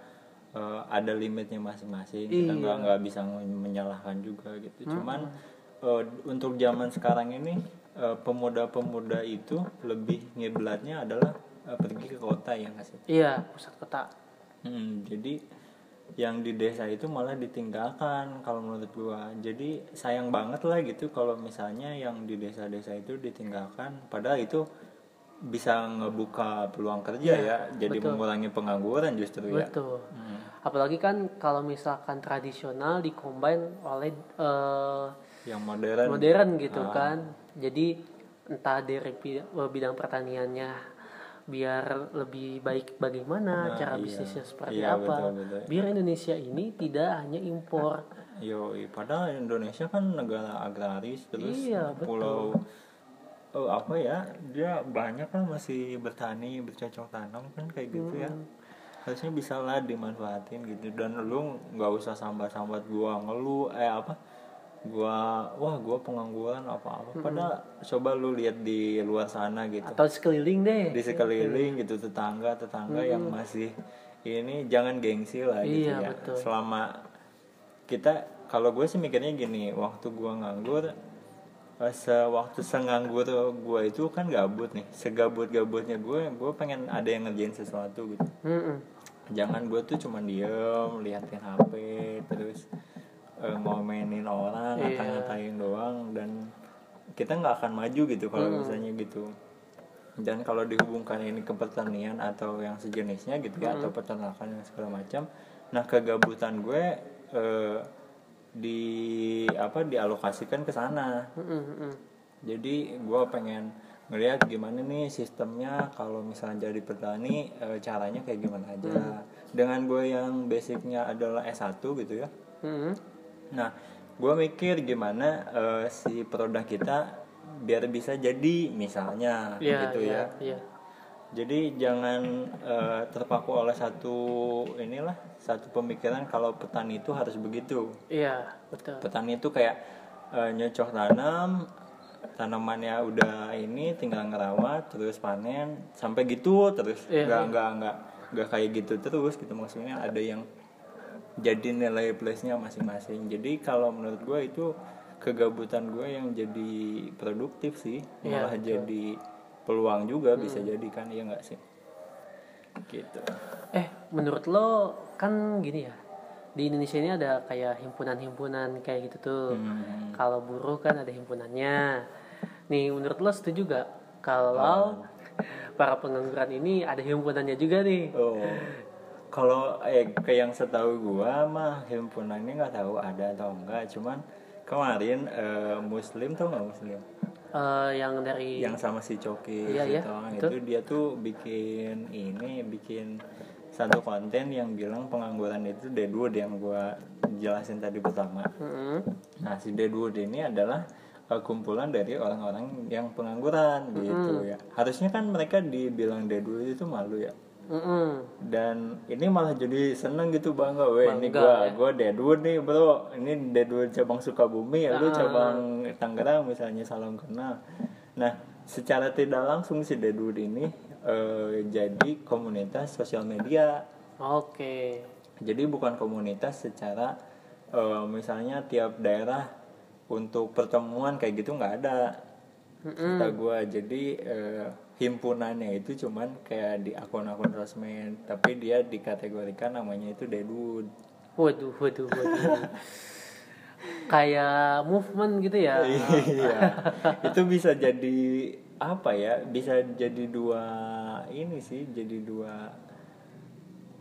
[SPEAKER 2] eh, ada limitnya masing-masing. Kita
[SPEAKER 1] Iya.
[SPEAKER 2] nggak nggak bisa menyalahkan juga gitu. Cuman eh, untuk zaman sekarang ini pemuda-pemuda itu lebih ngiblatnya adalah pergi ke kota ya nggak sih?
[SPEAKER 1] Iya pusat kota.
[SPEAKER 2] Hmm, jadi yang di desa itu malah ditinggalkan kalau menurut gua. Jadi sayang banget lah gitu kalau misalnya yang di desa-desa itu ditinggalkan padahal itu bisa ngebuka peluang kerja ya, jadi
[SPEAKER 1] betul.
[SPEAKER 2] mengurangi pengangguran justru ya
[SPEAKER 1] betul apalagi kan kalau misalkan tradisional dikombin oleh eh,
[SPEAKER 2] yang modern
[SPEAKER 1] modern gitu
[SPEAKER 2] Ah.
[SPEAKER 1] kan jadi entah dari bidang pertaniannya biar lebih baik bagaimana
[SPEAKER 2] Nah,
[SPEAKER 1] cara
[SPEAKER 2] iya.
[SPEAKER 1] bisnisnya seperti
[SPEAKER 2] Iya,
[SPEAKER 1] apa
[SPEAKER 2] betul, betul.
[SPEAKER 1] biar Indonesia ini tidak hanya impor
[SPEAKER 2] Yo, padahal Indonesia kan negara agraris terus
[SPEAKER 1] Iya, betul.
[SPEAKER 2] pulau oh, apa ya dia banyak kan masih bertani bercocok tanam kan kayak gitu ya
[SPEAKER 1] Hmm.
[SPEAKER 2] harusnya bisa lah dimanfaatin gitu dan lu nggak usah sambat-sambat gua ngeluh eh apa gua wah gua pengangguran apa apa.
[SPEAKER 1] Hmm.
[SPEAKER 2] padahal coba lu lihat di luar sana gitu.
[SPEAKER 1] Atau sekeliling deh.
[SPEAKER 2] Di sekeliling gitu tetangga tetangga yang masih ini jangan gengsi lah gitu
[SPEAKER 1] Iya,
[SPEAKER 2] ya.
[SPEAKER 1] betul.
[SPEAKER 2] selama kita kalau gue sih mikirnya gini waktu gua nganggur eh, sewaktu senganggur gue itu kan gabut nih. Segabut gabutnya gue gue pengen ada yang ngerjain sesuatu gitu.
[SPEAKER 1] Mm-mm.
[SPEAKER 2] jangan gue tuh cuma diem liatin hp terus eh, ngomenin orang
[SPEAKER 1] Iya.
[SPEAKER 2] ngata-ngatain doang dan kita nggak akan maju gitu kalau misalnya gitu. Dan kalau dihubungkan ini ke pertanian atau yang sejenisnya gitu ya atau peternakan yang segala macam nah kegabutan gue eh, di apa dialokasikan ke sana.
[SPEAKER 1] Mm-mm, mm-mm.
[SPEAKER 2] jadi gue pengen ngelihat gimana nih sistemnya kalau misalnya jadi petani eh, caranya kayak gimana aja. Dengan gue yang basicnya adalah S1 gitu ya.
[SPEAKER 1] Mm-mm.
[SPEAKER 2] Nah gue mikir gimana eh, si produk kita biar bisa jadi misalnya
[SPEAKER 1] Iya,
[SPEAKER 2] gitu
[SPEAKER 1] iya,
[SPEAKER 2] ya
[SPEAKER 1] iya.
[SPEAKER 2] jadi jangan eh, terpaku oleh satu inilah satu pemikiran kalau petani itu harus begitu
[SPEAKER 1] Iya, betul.
[SPEAKER 2] petani itu kayak eh, nyocok tanam tanamannya udah ini tinggal ngerawat terus panen sampai gitu terus
[SPEAKER 1] Iya,
[SPEAKER 2] nggak
[SPEAKER 1] iya.
[SPEAKER 2] nggak nggak nggak kayak gitu terus gitu maksudnya ada yang jadi nilai plusnya masing-masing jadi kalau menurut gue itu kegabutan gue yang jadi produktif sih
[SPEAKER 1] Iya,
[SPEAKER 2] malah
[SPEAKER 1] betul.
[SPEAKER 2] jadi peluang juga bisa jadi kan iya nggak sih gitu
[SPEAKER 1] Eh, menurut lo kan gini ya. Di Indonesia ini ada kayak himpunan-himpunan kayak gitu tuh.
[SPEAKER 2] Hmm.
[SPEAKER 1] Kalau buruh kan ada himpunannya. Nih, menurut lo setuju gak kalau para pengangguran ini ada himpunannya juga nih?
[SPEAKER 2] Oh, kalau eh ke yang setahu gua mah himpunannya nggak tahu ada atau enggak. Cuman kemarin eh, Muslim tuh nggak Muslim?
[SPEAKER 1] Eh, yang dari
[SPEAKER 2] Yang sama si Coki
[SPEAKER 1] Iya,
[SPEAKER 2] si
[SPEAKER 1] iya,
[SPEAKER 2] Toang
[SPEAKER 1] betul.
[SPEAKER 2] itu dia tuh bikin ini bikin satu konten yang bilang pengangguran itu Deadwood yang gua jelasin tadi pertama.
[SPEAKER 1] Mm-mm.
[SPEAKER 2] Nah, si Deadwood ini adalah eh, kumpulan dari orang-orang yang pengangguran gitu ya. Harusnya kan mereka dibilang Deadwood itu malu ya.
[SPEAKER 1] Mm-mm.
[SPEAKER 2] dan ini malah jadi seneng gitu bangga weh ini gua
[SPEAKER 1] ya.
[SPEAKER 2] gua Deadwood nih bro ini Deadwood cabang Sukabumi ya lu
[SPEAKER 1] Ah.
[SPEAKER 2] cabang Tangerang misalnya salam kenal nah secara tidak langsung si Deadwood ini eh, jadi komunitas sosial media
[SPEAKER 1] Oke.
[SPEAKER 2] jadi bukan komunitas secara eh, misalnya tiap daerah untuk pertemuan kayak gitu nggak ada kata gue jadi eh, himpunannya itu cuman kayak di akun-akun sosmed tapi dia dikategorikan namanya itu Deadwood.
[SPEAKER 1] Waduh, waduh, waduh. kayak movement gitu ya.
[SPEAKER 2] iya. Itu bisa jadi apa ya? Bisa jadi dua ini sih jadi dua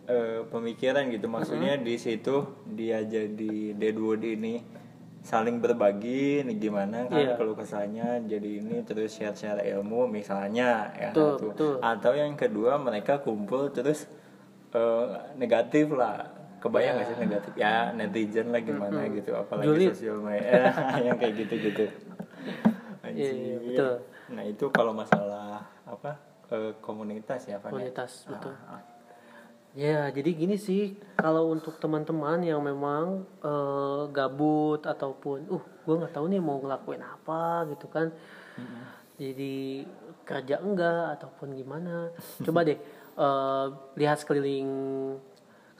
[SPEAKER 2] eh, pemikiran gitu. Maksudnya di situ dia jadi Deadwood ini saling berbagi nih gimana kan
[SPEAKER 1] Iya.
[SPEAKER 2] kalau kesannya jadi ini terus share share ilmu misalnya ya
[SPEAKER 1] Betul,
[SPEAKER 2] satu
[SPEAKER 1] betul.
[SPEAKER 2] atau yang kedua mereka kumpul terus eh, negatif lah kebayang nggak sih negatif ya netizen lah gimana gitu apalagi
[SPEAKER 1] Julid.
[SPEAKER 2] sosial media yang kayak gitu gitu
[SPEAKER 1] Iya, iya, betul.
[SPEAKER 2] nah itu kalau masalah apa eh, komunitas ya ya?
[SPEAKER 1] Komunitas, betul.
[SPEAKER 2] Ah, ah.
[SPEAKER 1] Ya, jadi gini sih, kalau untuk teman-teman yang memang eh, gabut ataupun, uh, gue nggak tahu nih mau ngelakuin apa gitu kan, jadi kerja enggak ataupun gimana, coba deh eh, lihat sekeliling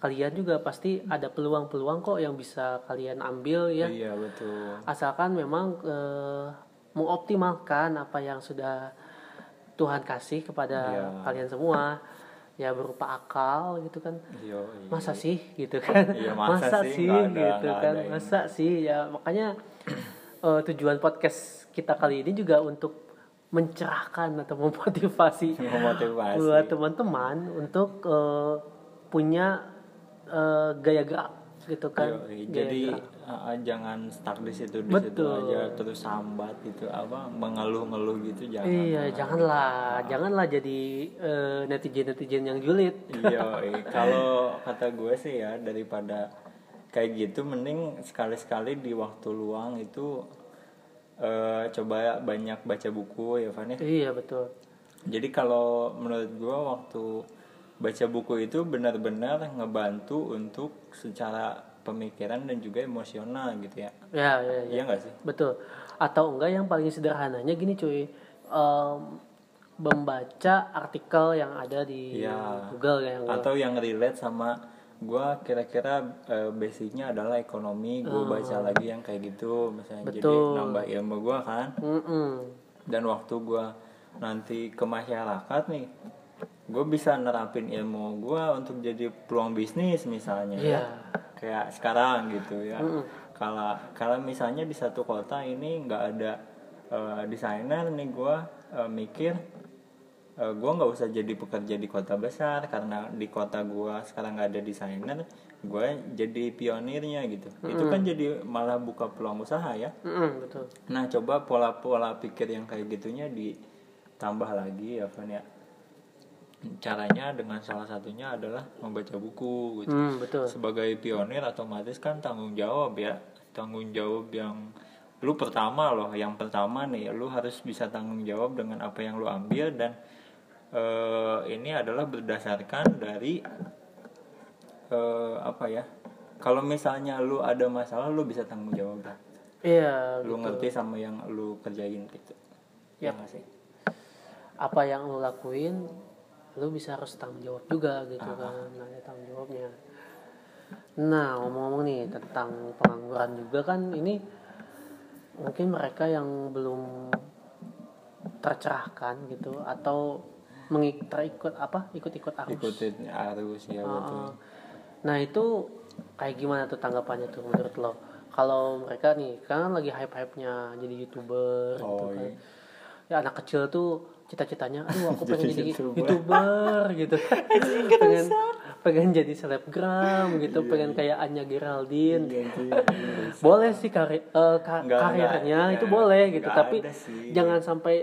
[SPEAKER 1] kalian juga pasti ada peluang-peluang kok yang bisa kalian ambil ya,
[SPEAKER 2] iya betul.
[SPEAKER 1] Asalkan memang eh, mengoptimalkan apa yang sudah Tuhan kasih kepada
[SPEAKER 2] Iya.
[SPEAKER 1] kalian semua ya berupa akal gitu kan.
[SPEAKER 2] Iya, iya.
[SPEAKER 1] masa sih? Gitu kan.
[SPEAKER 2] Iya, masa sih? Nggak ada-
[SPEAKER 1] gitu
[SPEAKER 2] nggak
[SPEAKER 1] kan.
[SPEAKER 2] ada
[SPEAKER 1] masa sih? Ya makanya eh, tujuan podcast kita kali ini juga untuk mencerahkan atau memotivasi
[SPEAKER 2] Memotivasi.
[SPEAKER 1] buat teman-teman untuk eh, punya eh, gaya gerak gitu kan.
[SPEAKER 2] Yoi,
[SPEAKER 1] Gaya
[SPEAKER 2] jadi
[SPEAKER 1] gerak.
[SPEAKER 2] uh, jangan stuck di situ di situ aja terus sambat gitu apa mengeluh-ngeluh gitu jangan
[SPEAKER 1] iya janganlah. Janganlah jadi netizen netizen yang julid.
[SPEAKER 2] Iya iya. kalau kata gue sih ya daripada kayak gitu mending sekali-sekali di waktu luang itu eh, coba banyak baca buku ya Van ya.
[SPEAKER 1] Iya betul.
[SPEAKER 2] Jadi kalau menurut gue waktu baca buku itu benar-benar ngebantu untuk secara pemikiran dan juga emosional gitu ya
[SPEAKER 1] ya ya, ya.
[SPEAKER 2] iya nggak sih
[SPEAKER 1] Betul. Atau enggak yang paling sederhananya gini cuy. Em, membaca artikel yang ada di
[SPEAKER 2] Iya.
[SPEAKER 1] Google yang
[SPEAKER 2] atau yang relate sama gua kira-kira eh, basicnya adalah ekonomi gue baca lagi yang kayak gitu misalnya jadi
[SPEAKER 1] Hmm. Betul.
[SPEAKER 2] nambah ilmu gua kan
[SPEAKER 1] Mm-mm.
[SPEAKER 2] dan waktu gua nanti ke masyarakat nih gue bisa nerapin ilmu gua untuk jadi peluang bisnis misalnya ya
[SPEAKER 1] Iya.
[SPEAKER 2] kayak sekarang gitu ya kalau kalau misalnya di satu kota ini nggak ada eh, desainer nih gua eh, mikir eh, gua nggak usah jadi pekerja di kota besar karena di kota gua sekarang nggak ada desainer gue jadi pionirnya gitu itu kan jadi malah buka peluang usaha ya
[SPEAKER 1] Mm-mm, betul.
[SPEAKER 2] Nah, coba pola-pola pikir yang kayak gitunya ditambah lagi ya, Van ya. Caranya dengan salah satunya adalah membaca buku gitu.
[SPEAKER 1] Hmm, betul.
[SPEAKER 2] Sebagai pionir otomatis kan tanggung jawab ya. Tanggung jawab yang lu pertama loh, yang pertama nih lu harus bisa tanggung jawab dengan apa yang lu ambil dan eh, ini adalah berdasarkan dari eh, apa ya? Kalau misalnya lu ada masalah lu bisa tanggung jawab lah
[SPEAKER 1] Iya,
[SPEAKER 2] lu
[SPEAKER 1] gitu.
[SPEAKER 2] ngerti sama yang lu kerjain gitu ya
[SPEAKER 1] Yap.
[SPEAKER 2] nggak sih
[SPEAKER 1] Apa yang lu lakuin, lu bisa harus tanggung jawab juga gitu
[SPEAKER 2] Ah.
[SPEAKER 1] kan. Nah, ada tanggung jawabnya. Nah, ngomong-ngomong nih tentang pengangguran juga kan ini mungkin mereka yang belum tercerahkan gitu atau mengik terikut apa ikut-ikut arus.
[SPEAKER 2] ikutin arus ya betul
[SPEAKER 1] Heeh. Nah itu kayak gimana tuh tanggapannya tuh menurut lo? Kalau mereka nih kan lagi hype-hype-nya jadi youtuber gitu
[SPEAKER 2] Oh,
[SPEAKER 1] kan.
[SPEAKER 2] iya.
[SPEAKER 1] Ya anak kecil tuh cita-citanya, aduh aku pengen
[SPEAKER 2] Jadi
[SPEAKER 1] jadi
[SPEAKER 2] YouTuber.
[SPEAKER 1] gitu. pengen pengen jadi selebgram gitu, pengen kayak Anya Geraldine.
[SPEAKER 2] Iya, iya.
[SPEAKER 1] Boleh sih karir eh, ka-
[SPEAKER 2] Nggak,
[SPEAKER 1] karirnya
[SPEAKER 2] nggak,
[SPEAKER 1] itu
[SPEAKER 2] nggak,
[SPEAKER 1] boleh gitu,
[SPEAKER 2] nggak
[SPEAKER 1] tapi jangan sampai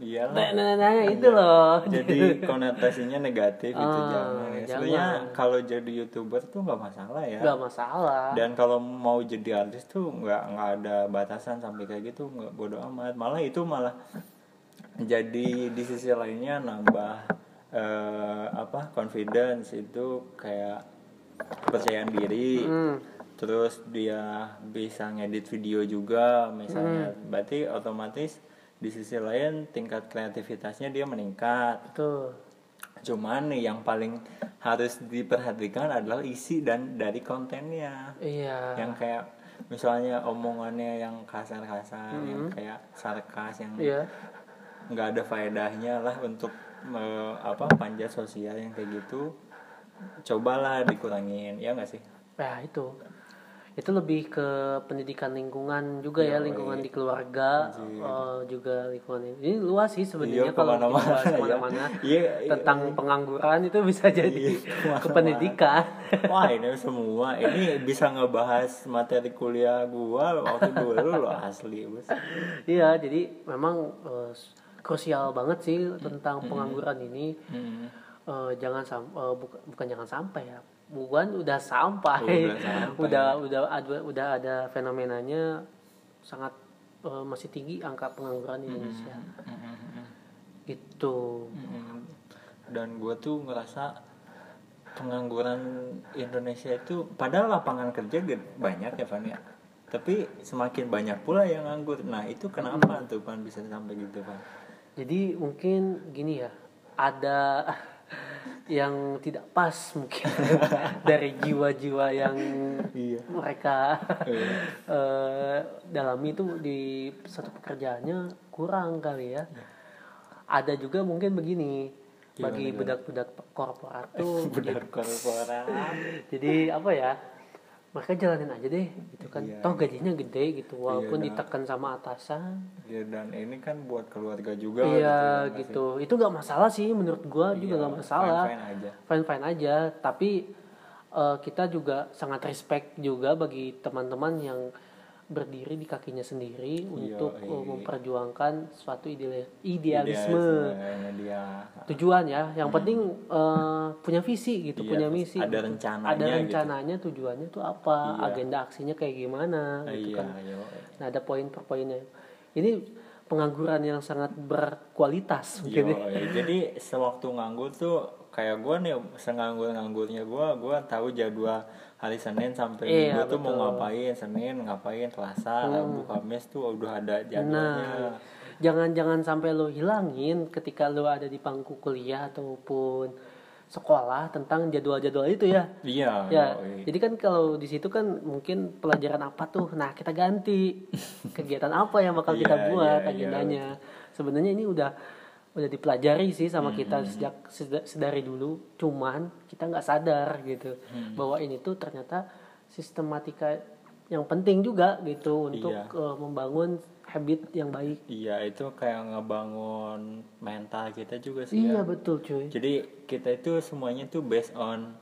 [SPEAKER 2] Iya
[SPEAKER 1] nah,
[SPEAKER 2] lah.
[SPEAKER 1] nah, nah, itu loh.
[SPEAKER 2] jadi konotasinya negatif itu
[SPEAKER 1] Ah,
[SPEAKER 2] jangan ya. sebenarnya kalau jadi youtuber tuh nggak masalah ya
[SPEAKER 1] Gak masalah.
[SPEAKER 2] dan kalau mau jadi artis tuh nggak nggak ada batasan sampai kayak gitu nggak bodo amat malah itu malah jadi di sisi lainnya nambah eh, apa confidence itu kayak kepercayaan diri
[SPEAKER 1] Hmm.
[SPEAKER 2] terus dia bisa ngedit video juga misalnya
[SPEAKER 1] Hmm.
[SPEAKER 2] berarti otomatis di sisi lain tingkat kreativitasnya dia meningkat
[SPEAKER 1] Tuh.
[SPEAKER 2] cuman nih yang paling harus diperhatikan adalah isi dan dari kontennya
[SPEAKER 1] Iya.
[SPEAKER 2] yang kayak misalnya omongannya yang kasar-kasar yang kayak sarkas yang
[SPEAKER 1] Iya.
[SPEAKER 2] Nggak ada faedahnya lah untuk me- apa panjat sosial yang kayak gitu cobalah dikurangin ya nggak sih
[SPEAKER 1] Ya itu. Itu lebih ke pendidikan lingkungan juga ya,
[SPEAKER 2] Yoi.
[SPEAKER 1] lingkungan di keluarga eh, juga lingkungan ini. Ini luas sih sebenarnya
[SPEAKER 2] Iya,
[SPEAKER 1] kalau kita bahas
[SPEAKER 2] ya.
[SPEAKER 1] ke mana-mana
[SPEAKER 2] Iya, iya.
[SPEAKER 1] tentang pengangguran itu bisa jadi
[SPEAKER 2] Iya,
[SPEAKER 1] ke pendidikan.
[SPEAKER 2] Wah ini semua ini bisa ngebahas materi kuliah gua waktu dulu loh asli bos.
[SPEAKER 1] Iya, jadi memang eh, krusial banget sih tentang pengangguran ini.
[SPEAKER 2] Hmm.
[SPEAKER 1] Eh, jangan sam eh, buka- bukan jangan sampai ya. Bukan udah sampai.
[SPEAKER 2] Udah sampai.
[SPEAKER 1] udah udah ada udah ada fenomenanya sangat eh, masih tinggi angka pengangguran di Indonesia. Gitu.
[SPEAKER 2] Mm-mm. Dan gue tuh ngerasa pengangguran Indonesia itu padahal lapangan kerja banyak ya Van ya. Tapi semakin banyak pula yang nganggur. Nah itu kenapa tuh Van bisa sampai gitu Van?
[SPEAKER 1] Jadi mungkin gini ya, ada yang tidak pas mungkin dari jiwa-jiwa yang
[SPEAKER 2] Iya.
[SPEAKER 1] mereka
[SPEAKER 2] Iya.
[SPEAKER 1] eh, dalami itu di satu pekerjaannya kurang kali ya. Ada juga mungkin begini
[SPEAKER 2] Gimana,
[SPEAKER 1] bagi
[SPEAKER 2] gimana?
[SPEAKER 1] budak-budak korporat tuh
[SPEAKER 2] Benar korporat.
[SPEAKER 1] jadi apa ya mereka jalanin aja deh gitu kan.
[SPEAKER 2] Iya,
[SPEAKER 1] toh gajinya gede gitu walaupun
[SPEAKER 2] dah.
[SPEAKER 1] ditekan sama atasan.
[SPEAKER 2] Ya dan ini kan buat keluarga juga
[SPEAKER 1] iya
[SPEAKER 2] gitu,
[SPEAKER 1] gitu. itu nggak masalah sih menurut gua juga nggak masalah.
[SPEAKER 2] fine, fine aja.
[SPEAKER 1] Fine fine aja. Tapi eh, kita juga sangat respect juga bagi teman-teman yang berdiri di kakinya sendiri untuk
[SPEAKER 2] iya.
[SPEAKER 1] eh, memperjuangkan suatu ideal idealisme
[SPEAKER 2] Idealisme dia
[SPEAKER 1] tujuan ya yang penting eh, punya visi gitu
[SPEAKER 2] Iya,
[SPEAKER 1] punya misi
[SPEAKER 2] ada rencananya
[SPEAKER 1] ada
[SPEAKER 2] gitu.
[SPEAKER 1] rencananya tujuannya tuh apa
[SPEAKER 2] Iya.
[SPEAKER 1] agenda aksinya kayak gimana gitu
[SPEAKER 2] iya
[SPEAKER 1] kan
[SPEAKER 2] iya.
[SPEAKER 1] nah ada poin per poinnya ini pengangguran yang sangat berkualitas mungkin ya.
[SPEAKER 2] ya. jadi sewaktu nganggur tuh kayak gue nih senganggur nganggurnya gue gue tahu jadwal hari Senin sampai
[SPEAKER 1] Iya,
[SPEAKER 2] Minggu tuh mau
[SPEAKER 1] betul.
[SPEAKER 2] ngapain Senin ngapain Selasa Rabu Kamis tuh udah ada jadwalnya
[SPEAKER 1] Nah, jangan-jangan sampai lo hilangin ketika lo ada di bangku kuliah ataupun sekolah tentang jadwal-jadwal itu ya.
[SPEAKER 2] iya
[SPEAKER 1] Ya,
[SPEAKER 2] yoi.
[SPEAKER 1] jadi kan kalau di situ kan mungkin pelajaran apa tuh, nah kita ganti kegiatan apa yang bakal kita
[SPEAKER 2] Iya,
[SPEAKER 1] buat
[SPEAKER 2] iya, iya.
[SPEAKER 1] agendanya. Sebenarnya ini udah udah dipelajari sih sama kita sejak seda- sedari dulu, cuman kita nggak sadar gitu bahwa ini tuh ternyata sistematika yang penting juga gitu untuk
[SPEAKER 2] Iya.
[SPEAKER 1] eh, membangun habit yang baik.
[SPEAKER 2] iya itu kayak ngebangun mental kita juga sih
[SPEAKER 1] Iya
[SPEAKER 2] ya
[SPEAKER 1] betul cuy.
[SPEAKER 2] jadi kita itu semuanya tuh based on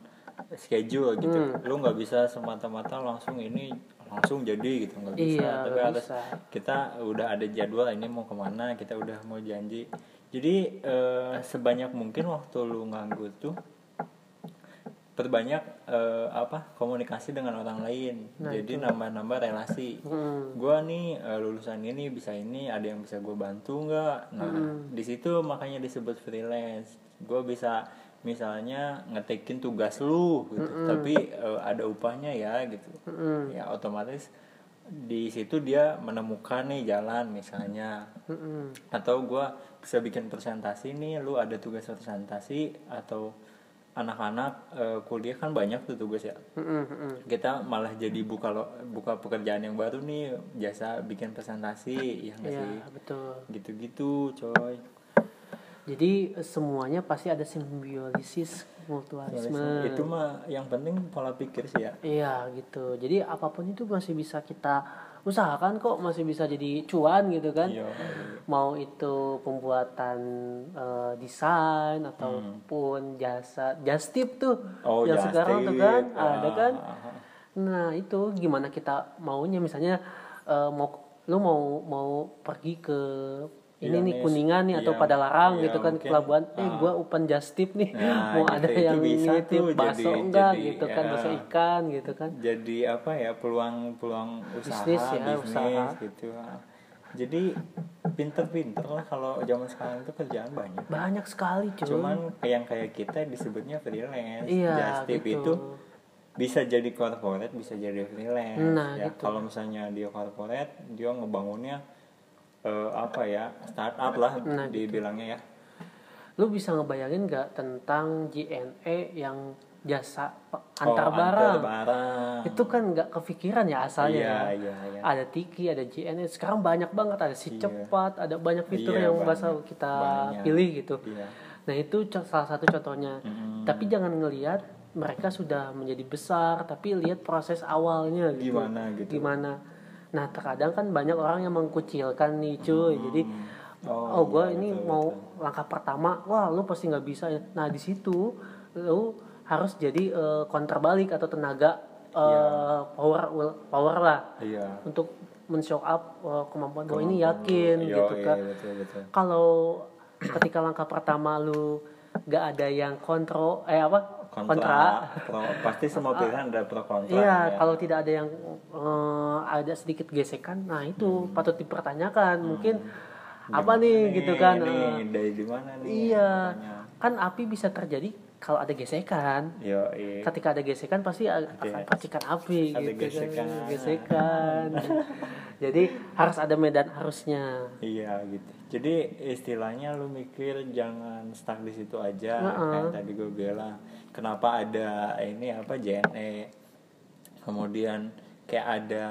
[SPEAKER 2] schedule gitu
[SPEAKER 1] Hmm.
[SPEAKER 2] lu nggak bisa semata-mata langsung ini langsung jadi gitu nggak bisa
[SPEAKER 1] Iya,
[SPEAKER 2] tapi harus
[SPEAKER 1] bisa.
[SPEAKER 2] kita udah ada jadwal ini mau ke mana kita udah mau janji jadi eh, sebanyak mungkin waktu lu nganggur tuh perbanyak eh, apa komunikasi dengan orang lain.
[SPEAKER 1] Nah,
[SPEAKER 2] jadi nambah-nambah relasi.
[SPEAKER 1] Hmm.
[SPEAKER 2] gua nih eh, lulusan ini bisa ini ada yang bisa gue bantu nggak? Nah
[SPEAKER 1] Hmm.
[SPEAKER 2] di situ makanya disebut freelance. Gue bisa misalnya ngetekin tugas lu gitu. Tapi eh, ada upahnya ya gitu.
[SPEAKER 1] Hmm.
[SPEAKER 2] ya otomatis di situ dia menemukan nih jalan misalnya.
[SPEAKER 1] Mm-mm.
[SPEAKER 2] atau gua bisa bikin presentasi nih lu ada tugas presentasi atau anak-anak eh, kuliah kan banyak tuh tugas ya
[SPEAKER 1] Mm-mm, mm-mm.
[SPEAKER 2] kita malah jadi buka lo, buka pekerjaan yang baru nih jasa bikin presentasi ya nggak
[SPEAKER 1] Iya
[SPEAKER 2] sih
[SPEAKER 1] betul.
[SPEAKER 2] gitu-gitu coy
[SPEAKER 1] Jadi semuanya pasti ada simbiosis mutualisme.
[SPEAKER 2] itu mah yang penting pola pikir sih ya
[SPEAKER 1] Iya gitu. Jadi apa pun itu masih bisa kita usahakan kok masih bisa jadi cuan gitu kan.
[SPEAKER 2] Iya.
[SPEAKER 1] Mau itu pembuatan eh, desain ataupun jasa just tip tuh
[SPEAKER 2] oh
[SPEAKER 1] yang sekarang tuh kan ada
[SPEAKER 2] Ah,
[SPEAKER 1] kan.
[SPEAKER 2] ah, ah.
[SPEAKER 1] Nah itu gimana kita maunya misalnya eh, mau lu mau mau pergi ke ini
[SPEAKER 2] Iya
[SPEAKER 1] nih
[SPEAKER 2] nih,
[SPEAKER 1] kuningan nih atau
[SPEAKER 2] iya,
[SPEAKER 1] pada larang
[SPEAKER 2] iya,
[SPEAKER 1] gitu kan ke
[SPEAKER 2] mungkin,
[SPEAKER 1] pelabuhan eh
[SPEAKER 2] ah.
[SPEAKER 1] gua open just tip nih.
[SPEAKER 2] Nah,
[SPEAKER 1] mau
[SPEAKER 2] gitu,
[SPEAKER 1] ada
[SPEAKER 2] itu
[SPEAKER 1] yang
[SPEAKER 2] bisa
[SPEAKER 1] nitip bakso
[SPEAKER 2] jadi-
[SPEAKER 1] enggak
[SPEAKER 2] jadi,
[SPEAKER 1] gitu kan
[SPEAKER 2] ya.
[SPEAKER 1] bakso ikan gitu kan.
[SPEAKER 2] Jadi apa ya peluang-peluang usaha
[SPEAKER 1] Bisnis ya,
[SPEAKER 2] bisnis
[SPEAKER 1] usaha.
[SPEAKER 2] gitu. Jadi pinter-pinter lah kalau zaman sekarang itu kerjaan banyak.
[SPEAKER 1] Banyak sekali cuy.
[SPEAKER 2] Cuman yang kayak kita disebutnya freelance.
[SPEAKER 1] Iya,
[SPEAKER 2] just tip
[SPEAKER 1] gitu.
[SPEAKER 2] itu bisa jadi corporate bisa jadi freelance
[SPEAKER 1] Nah,
[SPEAKER 2] ya.
[SPEAKER 1] gitu.
[SPEAKER 2] kalau misalnya dia corporate dia ngebangunnya eh, apa ya startup lah
[SPEAKER 1] Nah,
[SPEAKER 2] dibilangnya ya
[SPEAKER 1] lu bisa ngebayangin nggak tentang JNE yang jasa pe-
[SPEAKER 2] Oh,
[SPEAKER 1] antar barang itu kan nggak kepikiran ya asalnya
[SPEAKER 2] iya iya iya
[SPEAKER 1] ada Tiki, ada JNE. Sekarang banyak banget ada si
[SPEAKER 2] Iya.
[SPEAKER 1] cepat, ada banyak fitur
[SPEAKER 2] Iya,
[SPEAKER 1] yang bisa kita
[SPEAKER 2] Banyak.
[SPEAKER 1] pilih gitu.
[SPEAKER 2] Iya.
[SPEAKER 1] Nah itu salah satu contohnya.
[SPEAKER 2] Mm.
[SPEAKER 1] Tapi jangan ngelihat mereka sudah menjadi besar, tapi lihat proses awalnya gitu.
[SPEAKER 2] Gimana gitu.
[SPEAKER 1] Gimana. Nah terkadang kan banyak orang yang mengkucilkan nih cuy. Jadi
[SPEAKER 2] Oh,
[SPEAKER 1] oh, gue
[SPEAKER 2] iya,
[SPEAKER 1] ini
[SPEAKER 2] betul,
[SPEAKER 1] mau langkah pertama, wah lu pasti nggak bisa. ya. Nah di situ lu harus jadi eh, counter balik atau tenaga eh, power power lah.
[SPEAKER 2] Iya.
[SPEAKER 1] Untuk men-show up uh, kemampuan gue ini yakin
[SPEAKER 2] Iya,
[SPEAKER 1] gitu
[SPEAKER 2] iya,
[SPEAKER 1] kan
[SPEAKER 2] betul.
[SPEAKER 1] Kalau ketika langkah pertama lu gak ada yang kontrol eh apa
[SPEAKER 2] kontra, pro, pasti semua pilihan ada pro kontra
[SPEAKER 1] iya
[SPEAKER 2] ya.
[SPEAKER 1] kalau tidak ada yang eh, ada sedikit gesekan nah itu patut dipertanyakan. Mungkin apa nih gitu kan.
[SPEAKER 2] ini
[SPEAKER 1] eh,
[SPEAKER 2] dari di mana nih
[SPEAKER 1] iya. kan api bisa terjadi kalau ada gesekan.
[SPEAKER 2] Yo, iya.
[SPEAKER 1] ketika ada gesekan pasti akan percikan api
[SPEAKER 2] Ada
[SPEAKER 1] gitu
[SPEAKER 2] gesekan.
[SPEAKER 1] kan. gesekan. Jadi harus ada medan harusnya
[SPEAKER 2] Iya gitu. Jadi istilahnya lu mikir jangan stuck di situ aja.
[SPEAKER 1] Heeh.
[SPEAKER 2] Kayak tadi gue bilang, kenapa ada ini apa JNE. Kemudian kayak ada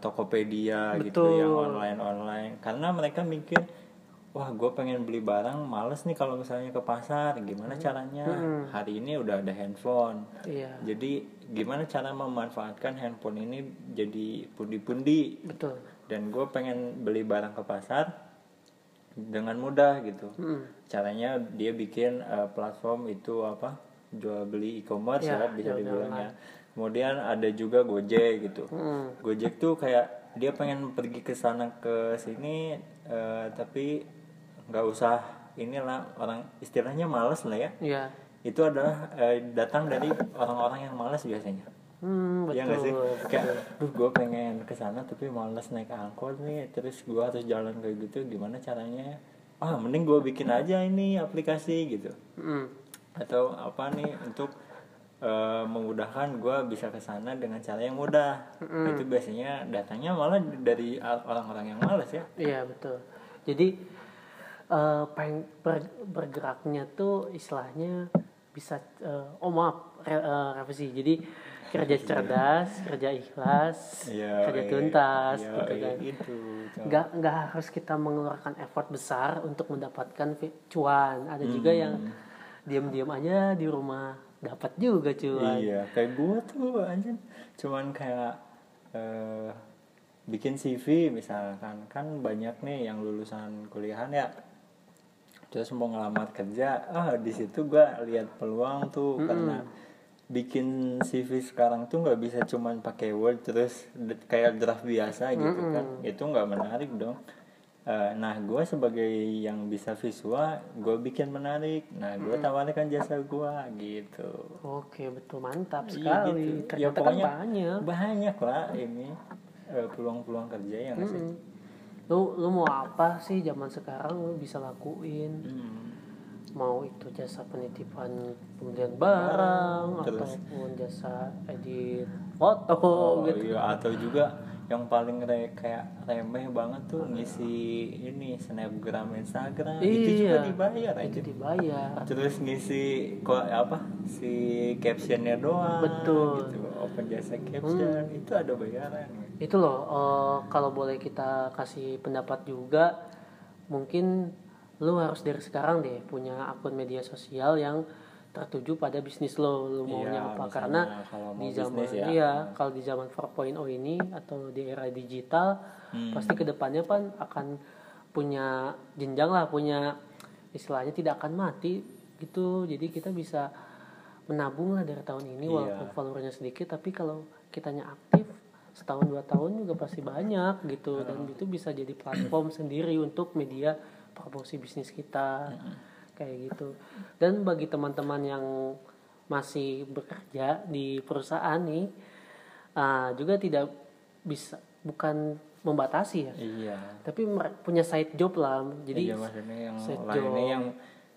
[SPEAKER 2] Tokopedia gitu
[SPEAKER 1] Betul.
[SPEAKER 2] yang online online. Karena mereka mikir wah gue pengen beli barang males nih kalau misalnya ke pasar. Gimana caranya? Hari ini udah ada handphone.
[SPEAKER 1] Iya.
[SPEAKER 2] Jadi gimana cara memanfaatkan handphone ini jadi pundi-pundi?
[SPEAKER 1] Betul.
[SPEAKER 2] Dan gue pengen beli barang ke pasar dengan mudah gitu.
[SPEAKER 1] Mm-mm.
[SPEAKER 2] caranya dia bikin eh, platform itu apa jual beli e-commerce
[SPEAKER 1] Ya,
[SPEAKER 2] ya, bisa
[SPEAKER 1] jual beli
[SPEAKER 2] dibilang ya kemudian ada juga Gojek gitu.
[SPEAKER 1] Mm.
[SPEAKER 2] Gojek tuh kayak dia pengen pergi ke sana ke sini eh, tapi nggak usah inilah orang istilahnya males lah ya.
[SPEAKER 1] Iya.
[SPEAKER 2] Itu adalah eh, datang dari orang-orang yang malas biasanya.
[SPEAKER 1] Hmm,
[SPEAKER 2] Iya
[SPEAKER 1] betul
[SPEAKER 2] nggak sih? kayak duh gue pengen ke sana tapi males naik angkot nih terus gue harus jalan kayak gitu gimana caranya? Ah mending gue bikin aja ini aplikasi gitu.
[SPEAKER 1] Mm.
[SPEAKER 2] Atau apa nih untuk eh, memudahkan gue bisa ke sana dengan cara yang mudah itu biasanya datangnya malah dari orang-orang yang malas ya
[SPEAKER 1] Iya betul. Jadi peng- ber- bergeraknya tuh istilahnya bisa eh, oh maaf re- eh, revisi. Jadi kerja cerdas, kerja ikhlas,
[SPEAKER 2] Iya,
[SPEAKER 1] kerja
[SPEAKER 2] iya,
[SPEAKER 1] tuntas,
[SPEAKER 2] iya,
[SPEAKER 1] gitu
[SPEAKER 2] iya,
[SPEAKER 1] kan.
[SPEAKER 2] Coba.
[SPEAKER 1] Nggak nggak harus kita mengeluarkan effort besar untuk mendapatkan cuan. Ada juga yang
[SPEAKER 2] Hmm.
[SPEAKER 1] Diam-diam aja di rumah. Dapat juga cuan.
[SPEAKER 2] Iya, kayak gue tuh anjir cuman kayak eh, bikin CV misalkan. Kan banyak nih yang lulusan kuliahan ya. Terus mau ngelamar kerja ah di situ gue lihat peluang tuh. Karena bikin CV sekarang tuh nggak bisa cuman pakai Word terus kayak draft biasa gitu kan. Itu nggak menarik dong Eh, nah gue sebagai yang bisa visual gue bikin menarik nah gue tawarkan jasa gue gitu
[SPEAKER 1] Oke betul mantap
[SPEAKER 2] Iya
[SPEAKER 1] sekali.
[SPEAKER 2] gitu. Ya
[SPEAKER 1] Ternyata
[SPEAKER 2] pokoknya
[SPEAKER 1] kan banyak.
[SPEAKER 2] banyak lah ini eh, peluang-peluang kerja yang.
[SPEAKER 1] Mm. Lu lu mau apa sih zaman sekarang lu bisa lakuin?
[SPEAKER 2] Hmm.
[SPEAKER 1] Mau itu jasa penitipan pembelian barang
[SPEAKER 2] terus.
[SPEAKER 1] ataupun jasa edit foto
[SPEAKER 2] Oh,
[SPEAKER 1] gitu.
[SPEAKER 2] iya atau juga yang paling re- kayak remeh banget tuh ngisi ini snapgram Instagram itu juga
[SPEAKER 1] Iya.
[SPEAKER 2] dibayar aja.
[SPEAKER 1] Itu dibayar.
[SPEAKER 2] Terus ngisi kok apa si captionnya doang.
[SPEAKER 1] Betul.
[SPEAKER 2] Gitu. Open jasa caption itu ada bayaran.
[SPEAKER 1] Itu loh eh, kalau boleh kita kasih pendapat juga mungkin lu harus dari sekarang deh punya akun media sosial yang tertuju pada bisnis lo maunya
[SPEAKER 2] Iya,
[SPEAKER 1] apa
[SPEAKER 2] misalnya
[SPEAKER 1] karena
[SPEAKER 2] kalau mau
[SPEAKER 1] di zaman
[SPEAKER 2] ya.
[SPEAKER 1] iya kalau di zaman 4.0 ini atau di era digital
[SPEAKER 2] Hmm.
[SPEAKER 1] pasti ke depannya kan akan punya jenjang lah punya istilahnya tidak akan mati gitu jadi kita bisa menabung lah dari tahun ini
[SPEAKER 2] Iya.
[SPEAKER 1] walaupun followernya sedikit tapi kalau kitanya aktif setahun dua tahun juga pasti banyak gitu dan itu bisa jadi platform sendiri untuk media promosi bisnis kita kayak gitu dan bagi teman-teman yang masih bekerja di perusahaan nih ah, juga tidak bisa bukan membatasi ya
[SPEAKER 2] Iya.
[SPEAKER 1] tapi punya side job lah jadi
[SPEAKER 2] iya maksudnya yang
[SPEAKER 1] side job.
[SPEAKER 2] yang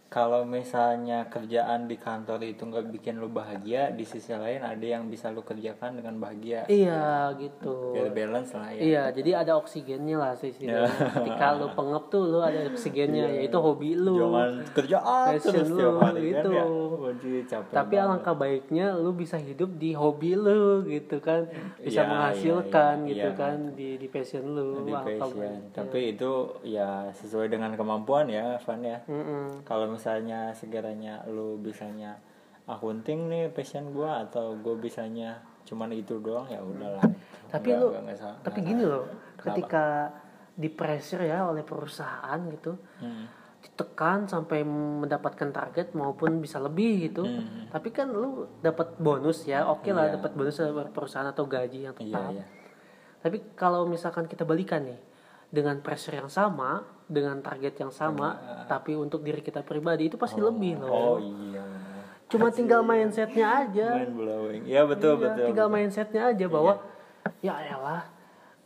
[SPEAKER 2] kalau misalnya kerjaan di kantor itu nggak bikin lu bahagia di sisi lain ada yang bisa lu kerjakan dengan bahagia
[SPEAKER 1] iya gitu
[SPEAKER 2] biar balance lah ya
[SPEAKER 1] Iya, jadi ada oksigennya lah sih sih. Ketika lu pengep tuh lu ada oksigennya, yaitu hobi lu.
[SPEAKER 2] Jangan kerjaan
[SPEAKER 1] Passion
[SPEAKER 2] terus
[SPEAKER 1] lu,
[SPEAKER 2] hari
[SPEAKER 1] gitu.
[SPEAKER 2] kan ya capek
[SPEAKER 1] Tapi
[SPEAKER 2] banget.
[SPEAKER 1] alangkah baiknya lu bisa hidup di hobi lu gitu kan, bisa
[SPEAKER 2] Iya,
[SPEAKER 1] menghasilkan
[SPEAKER 2] iya,
[SPEAKER 1] gitu
[SPEAKER 2] iya.
[SPEAKER 1] kan di di passion lu.
[SPEAKER 2] di passion. tapi itu ya sesuai dengan kemampuan ya Van ya
[SPEAKER 1] Mm-mm.
[SPEAKER 2] kalau misalnya sekiranya lu bisanya akunting nih passion gua atau gue bisanya cuman itu doang ya udahlah
[SPEAKER 1] Tapi lu, tapi gini loh, ketika di pressure ya oleh perusahaan gitu,
[SPEAKER 2] Hmm.
[SPEAKER 1] ditekan sampai mendapatkan target maupun bisa lebih gitu. Tapi kan lu dapat bonus ya, oke lah
[SPEAKER 2] Hmm. Iya.
[SPEAKER 1] dapat bonus dari perusahaan atau gaji yang tetap.
[SPEAKER 2] iya
[SPEAKER 1] Tapi kalau misalkan kita balikan nih dengan pressure yang sama, dengan target yang sama, tapi untuk diri kita pribadi itu pasti lebih loh.
[SPEAKER 2] oh iya.
[SPEAKER 1] Cuma tinggal mindsetnya aja.
[SPEAKER 2] Mind blowing ya betul
[SPEAKER 1] Iya,
[SPEAKER 2] betul
[SPEAKER 1] tinggal
[SPEAKER 2] betul.
[SPEAKER 1] mindsetnya aja bahwa ya elah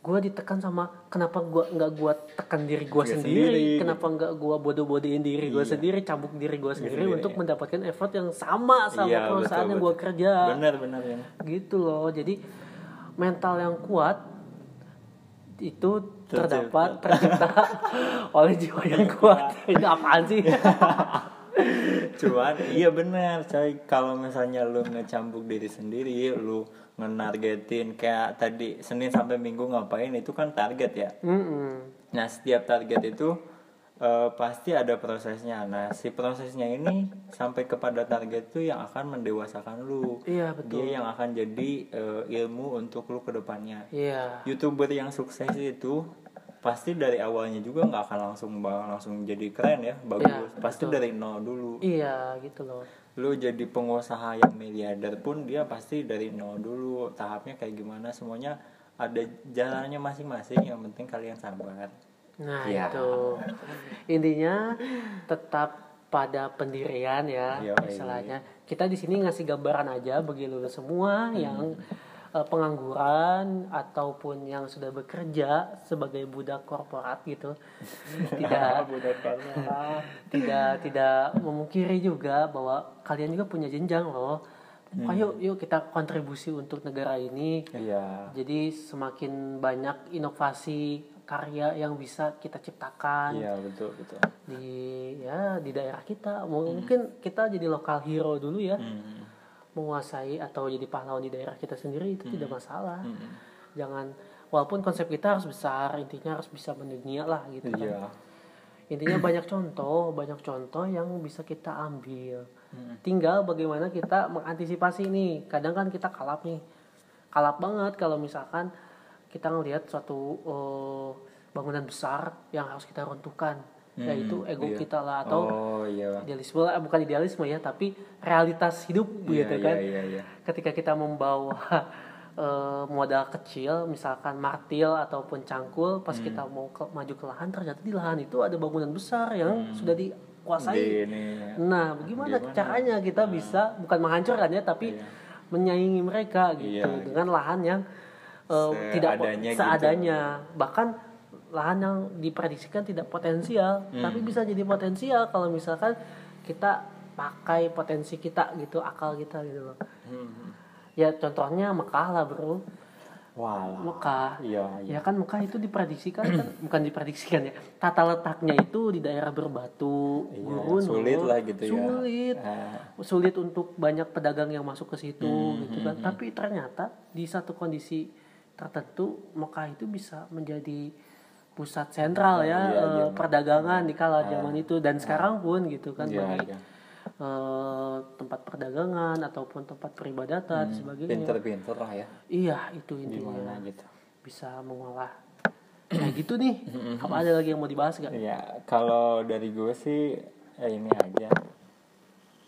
[SPEAKER 1] gue ditekan sama kenapa gua nggak gua tekan diri
[SPEAKER 2] Diri
[SPEAKER 1] sendiri,
[SPEAKER 2] sendiri, gitu.
[SPEAKER 1] kenapa nggak gua bodoh-bodohin diri gua sendiri cambuk diri gua sendiri, untuk mendapatkan effort yang sama sama
[SPEAKER 2] Iya,
[SPEAKER 1] perusahaan
[SPEAKER 2] betul,
[SPEAKER 1] yang
[SPEAKER 2] betul.
[SPEAKER 1] kerja
[SPEAKER 2] benar benar ya
[SPEAKER 1] gitu loh jadi mental yang kuat itu terdapat tercipta oleh jiwa yang kuat. Ini apaan sih?
[SPEAKER 2] Cuman iya benar coy. Kalau misalnya lu ngecambuk diri sendiri lu ngenargetin kayak tadi Senin sampai Minggu ngapain itu kan target ya.
[SPEAKER 1] Mm-mm.
[SPEAKER 2] nah setiap target itu eh, pasti ada prosesnya. Nah, si prosesnya ini sampai kepada target tuh yang akan mendewasakan lu.
[SPEAKER 1] Iya, betul.
[SPEAKER 2] Dia yang akan jadi eh, ilmu untuk lu ke depannya.
[SPEAKER 1] Iya.
[SPEAKER 2] Youtuber yang sukses itu pasti dari awalnya juga nggak akan langsung langsung jadi keren ya, bagus.
[SPEAKER 1] Iya,
[SPEAKER 2] pasti
[SPEAKER 1] betul.
[SPEAKER 2] dari nol dulu.
[SPEAKER 1] Iya, gitu loh.
[SPEAKER 2] Lu jadi pengusaha yang miliarder pun dia pasti dari nol dulu. Tahapnya kayak gimana semuanya ada jalannya masing-masing. Yang penting kalian sabar.
[SPEAKER 1] Nah,
[SPEAKER 2] Iya.
[SPEAKER 1] itu. Intinya tetap pada pendirian ya,
[SPEAKER 2] Yoi.
[SPEAKER 1] istilahnya. Kita di sini ngasih gambaran aja bagi lu semua
[SPEAKER 2] Hmm.
[SPEAKER 1] yang eh, pengangguran ataupun yang sudah bekerja sebagai budak korporat gitu. Tidak tidak tidak memungkiri juga bahwa kalian juga punya jenjang loh. Ayo yuk kita kontribusi untuk negara ini.
[SPEAKER 2] Iya.
[SPEAKER 1] Jadi semakin banyak inovasi karya yang bisa kita ciptakan
[SPEAKER 2] Iya betul betul.
[SPEAKER 1] di ya di daerah kita. Mungkin kita jadi lokal hero dulu ya,
[SPEAKER 2] Hmm.
[SPEAKER 1] menguasai atau jadi pahlawan di daerah kita sendiri itu tidak masalah.
[SPEAKER 2] Hmm.
[SPEAKER 1] Jangan walaupun konsep kita harus besar, intinya harus bisa mendunia lah gitu kan.
[SPEAKER 2] Iya.
[SPEAKER 1] Intinya banyak contoh, banyak contoh yang bisa kita ambil.
[SPEAKER 2] Hmm.
[SPEAKER 1] Tinggal bagaimana kita mengantisipasi nih. Kadang kan kita kalap nih. Kalap banget kalau misalkan kita ngelihat suatu eh, bangunan besar yang harus kita runtuhkan. Yaitu ego
[SPEAKER 2] iya.
[SPEAKER 1] kita lah atau
[SPEAKER 2] Oh iya.
[SPEAKER 1] idealisme lah, bukan idealisme ya, tapi realitas hidup
[SPEAKER 2] Iya,
[SPEAKER 1] gitu
[SPEAKER 2] iya,
[SPEAKER 1] kan.
[SPEAKER 2] Iya iya.
[SPEAKER 1] Ketika kita membawa eh, modal kecil, misalkan martil ataupun cangkul, pas
[SPEAKER 2] Hmm.
[SPEAKER 1] kita mau ke- maju ke lahan, ternyata di lahan itu ada bangunan besar yang sudah dikuasai.
[SPEAKER 2] Di ini.
[SPEAKER 1] Nah, bagaimana
[SPEAKER 2] Gimana?
[SPEAKER 1] caranya kita bisa bukan menghancurkan ya, tapi
[SPEAKER 2] Iya.
[SPEAKER 1] menyaingi mereka gitu
[SPEAKER 2] Iya.
[SPEAKER 1] dengan lahan yang eh, tidak
[SPEAKER 2] Seadanya gitu.
[SPEAKER 1] seadanya, bahkan lahan yang diprediksikan tidak potensial,
[SPEAKER 2] Hmm.
[SPEAKER 1] tapi bisa jadi potensial kalau misalkan kita pakai potensi kita gitu, akal kita gitu loh.
[SPEAKER 2] Hmm.
[SPEAKER 1] Ya contohnya Mekah lah bro,
[SPEAKER 2] Walah.
[SPEAKER 1] Mekah.
[SPEAKER 2] Iya iya.
[SPEAKER 1] Ya kan Mekah itu diprediksikan kan bukan diprediksikan ya. Tata letaknya itu di daerah berbatu,
[SPEAKER 2] Iya,
[SPEAKER 1] gurun.
[SPEAKER 2] sulit lah gitu ya.
[SPEAKER 1] Sulit.
[SPEAKER 2] Ah.
[SPEAKER 1] Sulit untuk banyak pedagang yang masuk ke situ
[SPEAKER 2] Hmm,
[SPEAKER 1] gitu kan. Tapi ternyata di satu kondisi tertentu Mekah itu bisa menjadi pusat sentral ya
[SPEAKER 2] Iya,
[SPEAKER 1] eh,
[SPEAKER 2] iya.
[SPEAKER 1] perdagangan di kala zaman itu dan sekarang pun gitu kan
[SPEAKER 2] Iya,
[SPEAKER 1] bagi
[SPEAKER 2] iya.
[SPEAKER 1] eh, tempat perdagangan ataupun tempat peribadatan dan sebagainya.
[SPEAKER 2] Pinter-pinter lah ya.
[SPEAKER 1] Iya, itu intinya
[SPEAKER 2] Gimana gitu.
[SPEAKER 1] bisa mengolah nah gitu nih apa ada lagi yang mau dibahas gak
[SPEAKER 2] Ya, kalau dari gue sih eh, ini aja.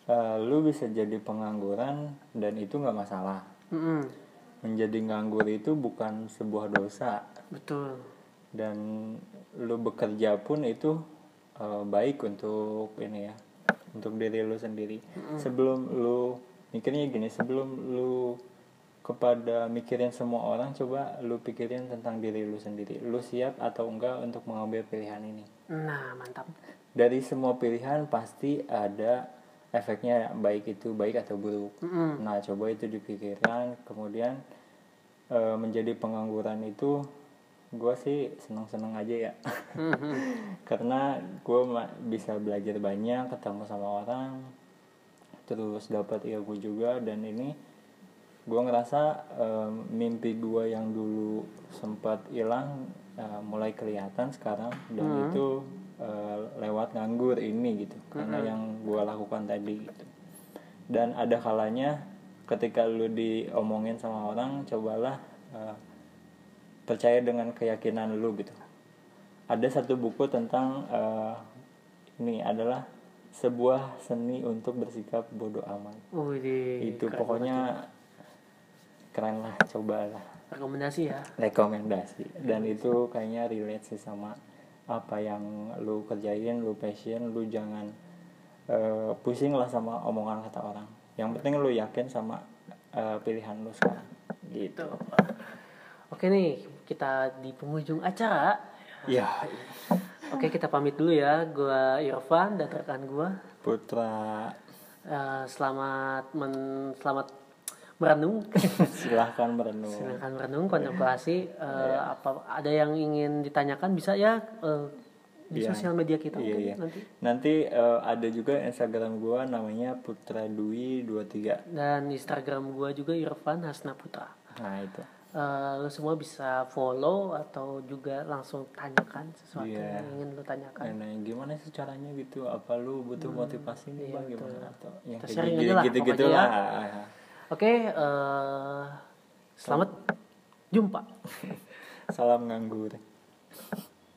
[SPEAKER 2] Eh, lu bisa jadi pengangguran dan itu nggak masalah.
[SPEAKER 1] Mm-mm,
[SPEAKER 2] Menjadi nganggur itu bukan sebuah dosa
[SPEAKER 1] betul
[SPEAKER 2] dan lu bekerja pun itu eh, baik untuk ini ya, untuk diri lu sendiri. Sebelum lu mikirnya gini, sebelum lu kepada mikirin semua orang, coba lu pikirin tentang diri lu sendiri. Lu siap atau enggak untuk mengambil pilihan ini?
[SPEAKER 1] nah mantap
[SPEAKER 2] dari semua pilihan pasti ada efeknya baik itu baik atau buruk.
[SPEAKER 1] Mm-mm.
[SPEAKER 2] Nah coba itu dipikirkan, kemudian e, menjadi pengangguran itu gue sih seneng-seneng aja ya,
[SPEAKER 1] Mhm.
[SPEAKER 2] karena gue bisa belajar banyak, ketemu sama orang, terus dapat ilmu juga dan ini gue ngerasa e, mimpi gue yang dulu sempat hilang e, mulai kelihatan sekarang dan itu e, lewat nganggur ini gitu karena yang gue lakukan tadi gitu. Dan ada kalanya ketika lu diomongin sama orang cobalah e, percaya dengan keyakinan lu gitu. Ada satu buku tentang e, ini adalah sebuah seni untuk bersikap bodoh amat.
[SPEAKER 1] Wih,
[SPEAKER 2] itu pokoknya keren lah cobalah.
[SPEAKER 1] Rekomendasi ya.
[SPEAKER 2] Rekomendasi. Dan itu kayaknya relate sih sama apa yang lu kerjain lu passion lu jangan eh, pusing lah sama omongan kata orang. Yang penting lu yakin sama eh, pilihan lu sekarang. Gitu.
[SPEAKER 1] Tuh. oke nih kita di penghujung acara.
[SPEAKER 2] Ya
[SPEAKER 1] oke kita pamit dulu ya. Gua Irfan dan rekan gua.
[SPEAKER 2] Putra.
[SPEAKER 1] Eh, selamat men selamat merenung
[SPEAKER 2] silahkan merenung
[SPEAKER 1] silakan merenung kontemplasi Eh, apa ada yang ingin ditanyakan bisa ya eh, di
[SPEAKER 2] Iya.
[SPEAKER 1] sosial media kita
[SPEAKER 2] Iya,
[SPEAKER 1] mungkin
[SPEAKER 2] iya.
[SPEAKER 1] nanti
[SPEAKER 2] nanti eh, ada juga instagram gua namanya putra dwi 23
[SPEAKER 1] dan Instagram gua juga Irfan Hasna Putra
[SPEAKER 2] nah itu
[SPEAKER 1] eh, lu semua bisa follow atau juga langsung tanyakan sesuatu
[SPEAKER 2] Iya.
[SPEAKER 1] yang ingin lu tanyakan
[SPEAKER 2] Nah, gimana sih caranya gitu? Apa lu butuh motivasi nih
[SPEAKER 1] iya,
[SPEAKER 2] bang gimana? Atau yang kayak gitu, gitu, gitu lah.
[SPEAKER 1] ya. Oke eh, selamat jumpa
[SPEAKER 2] Salam nganggur.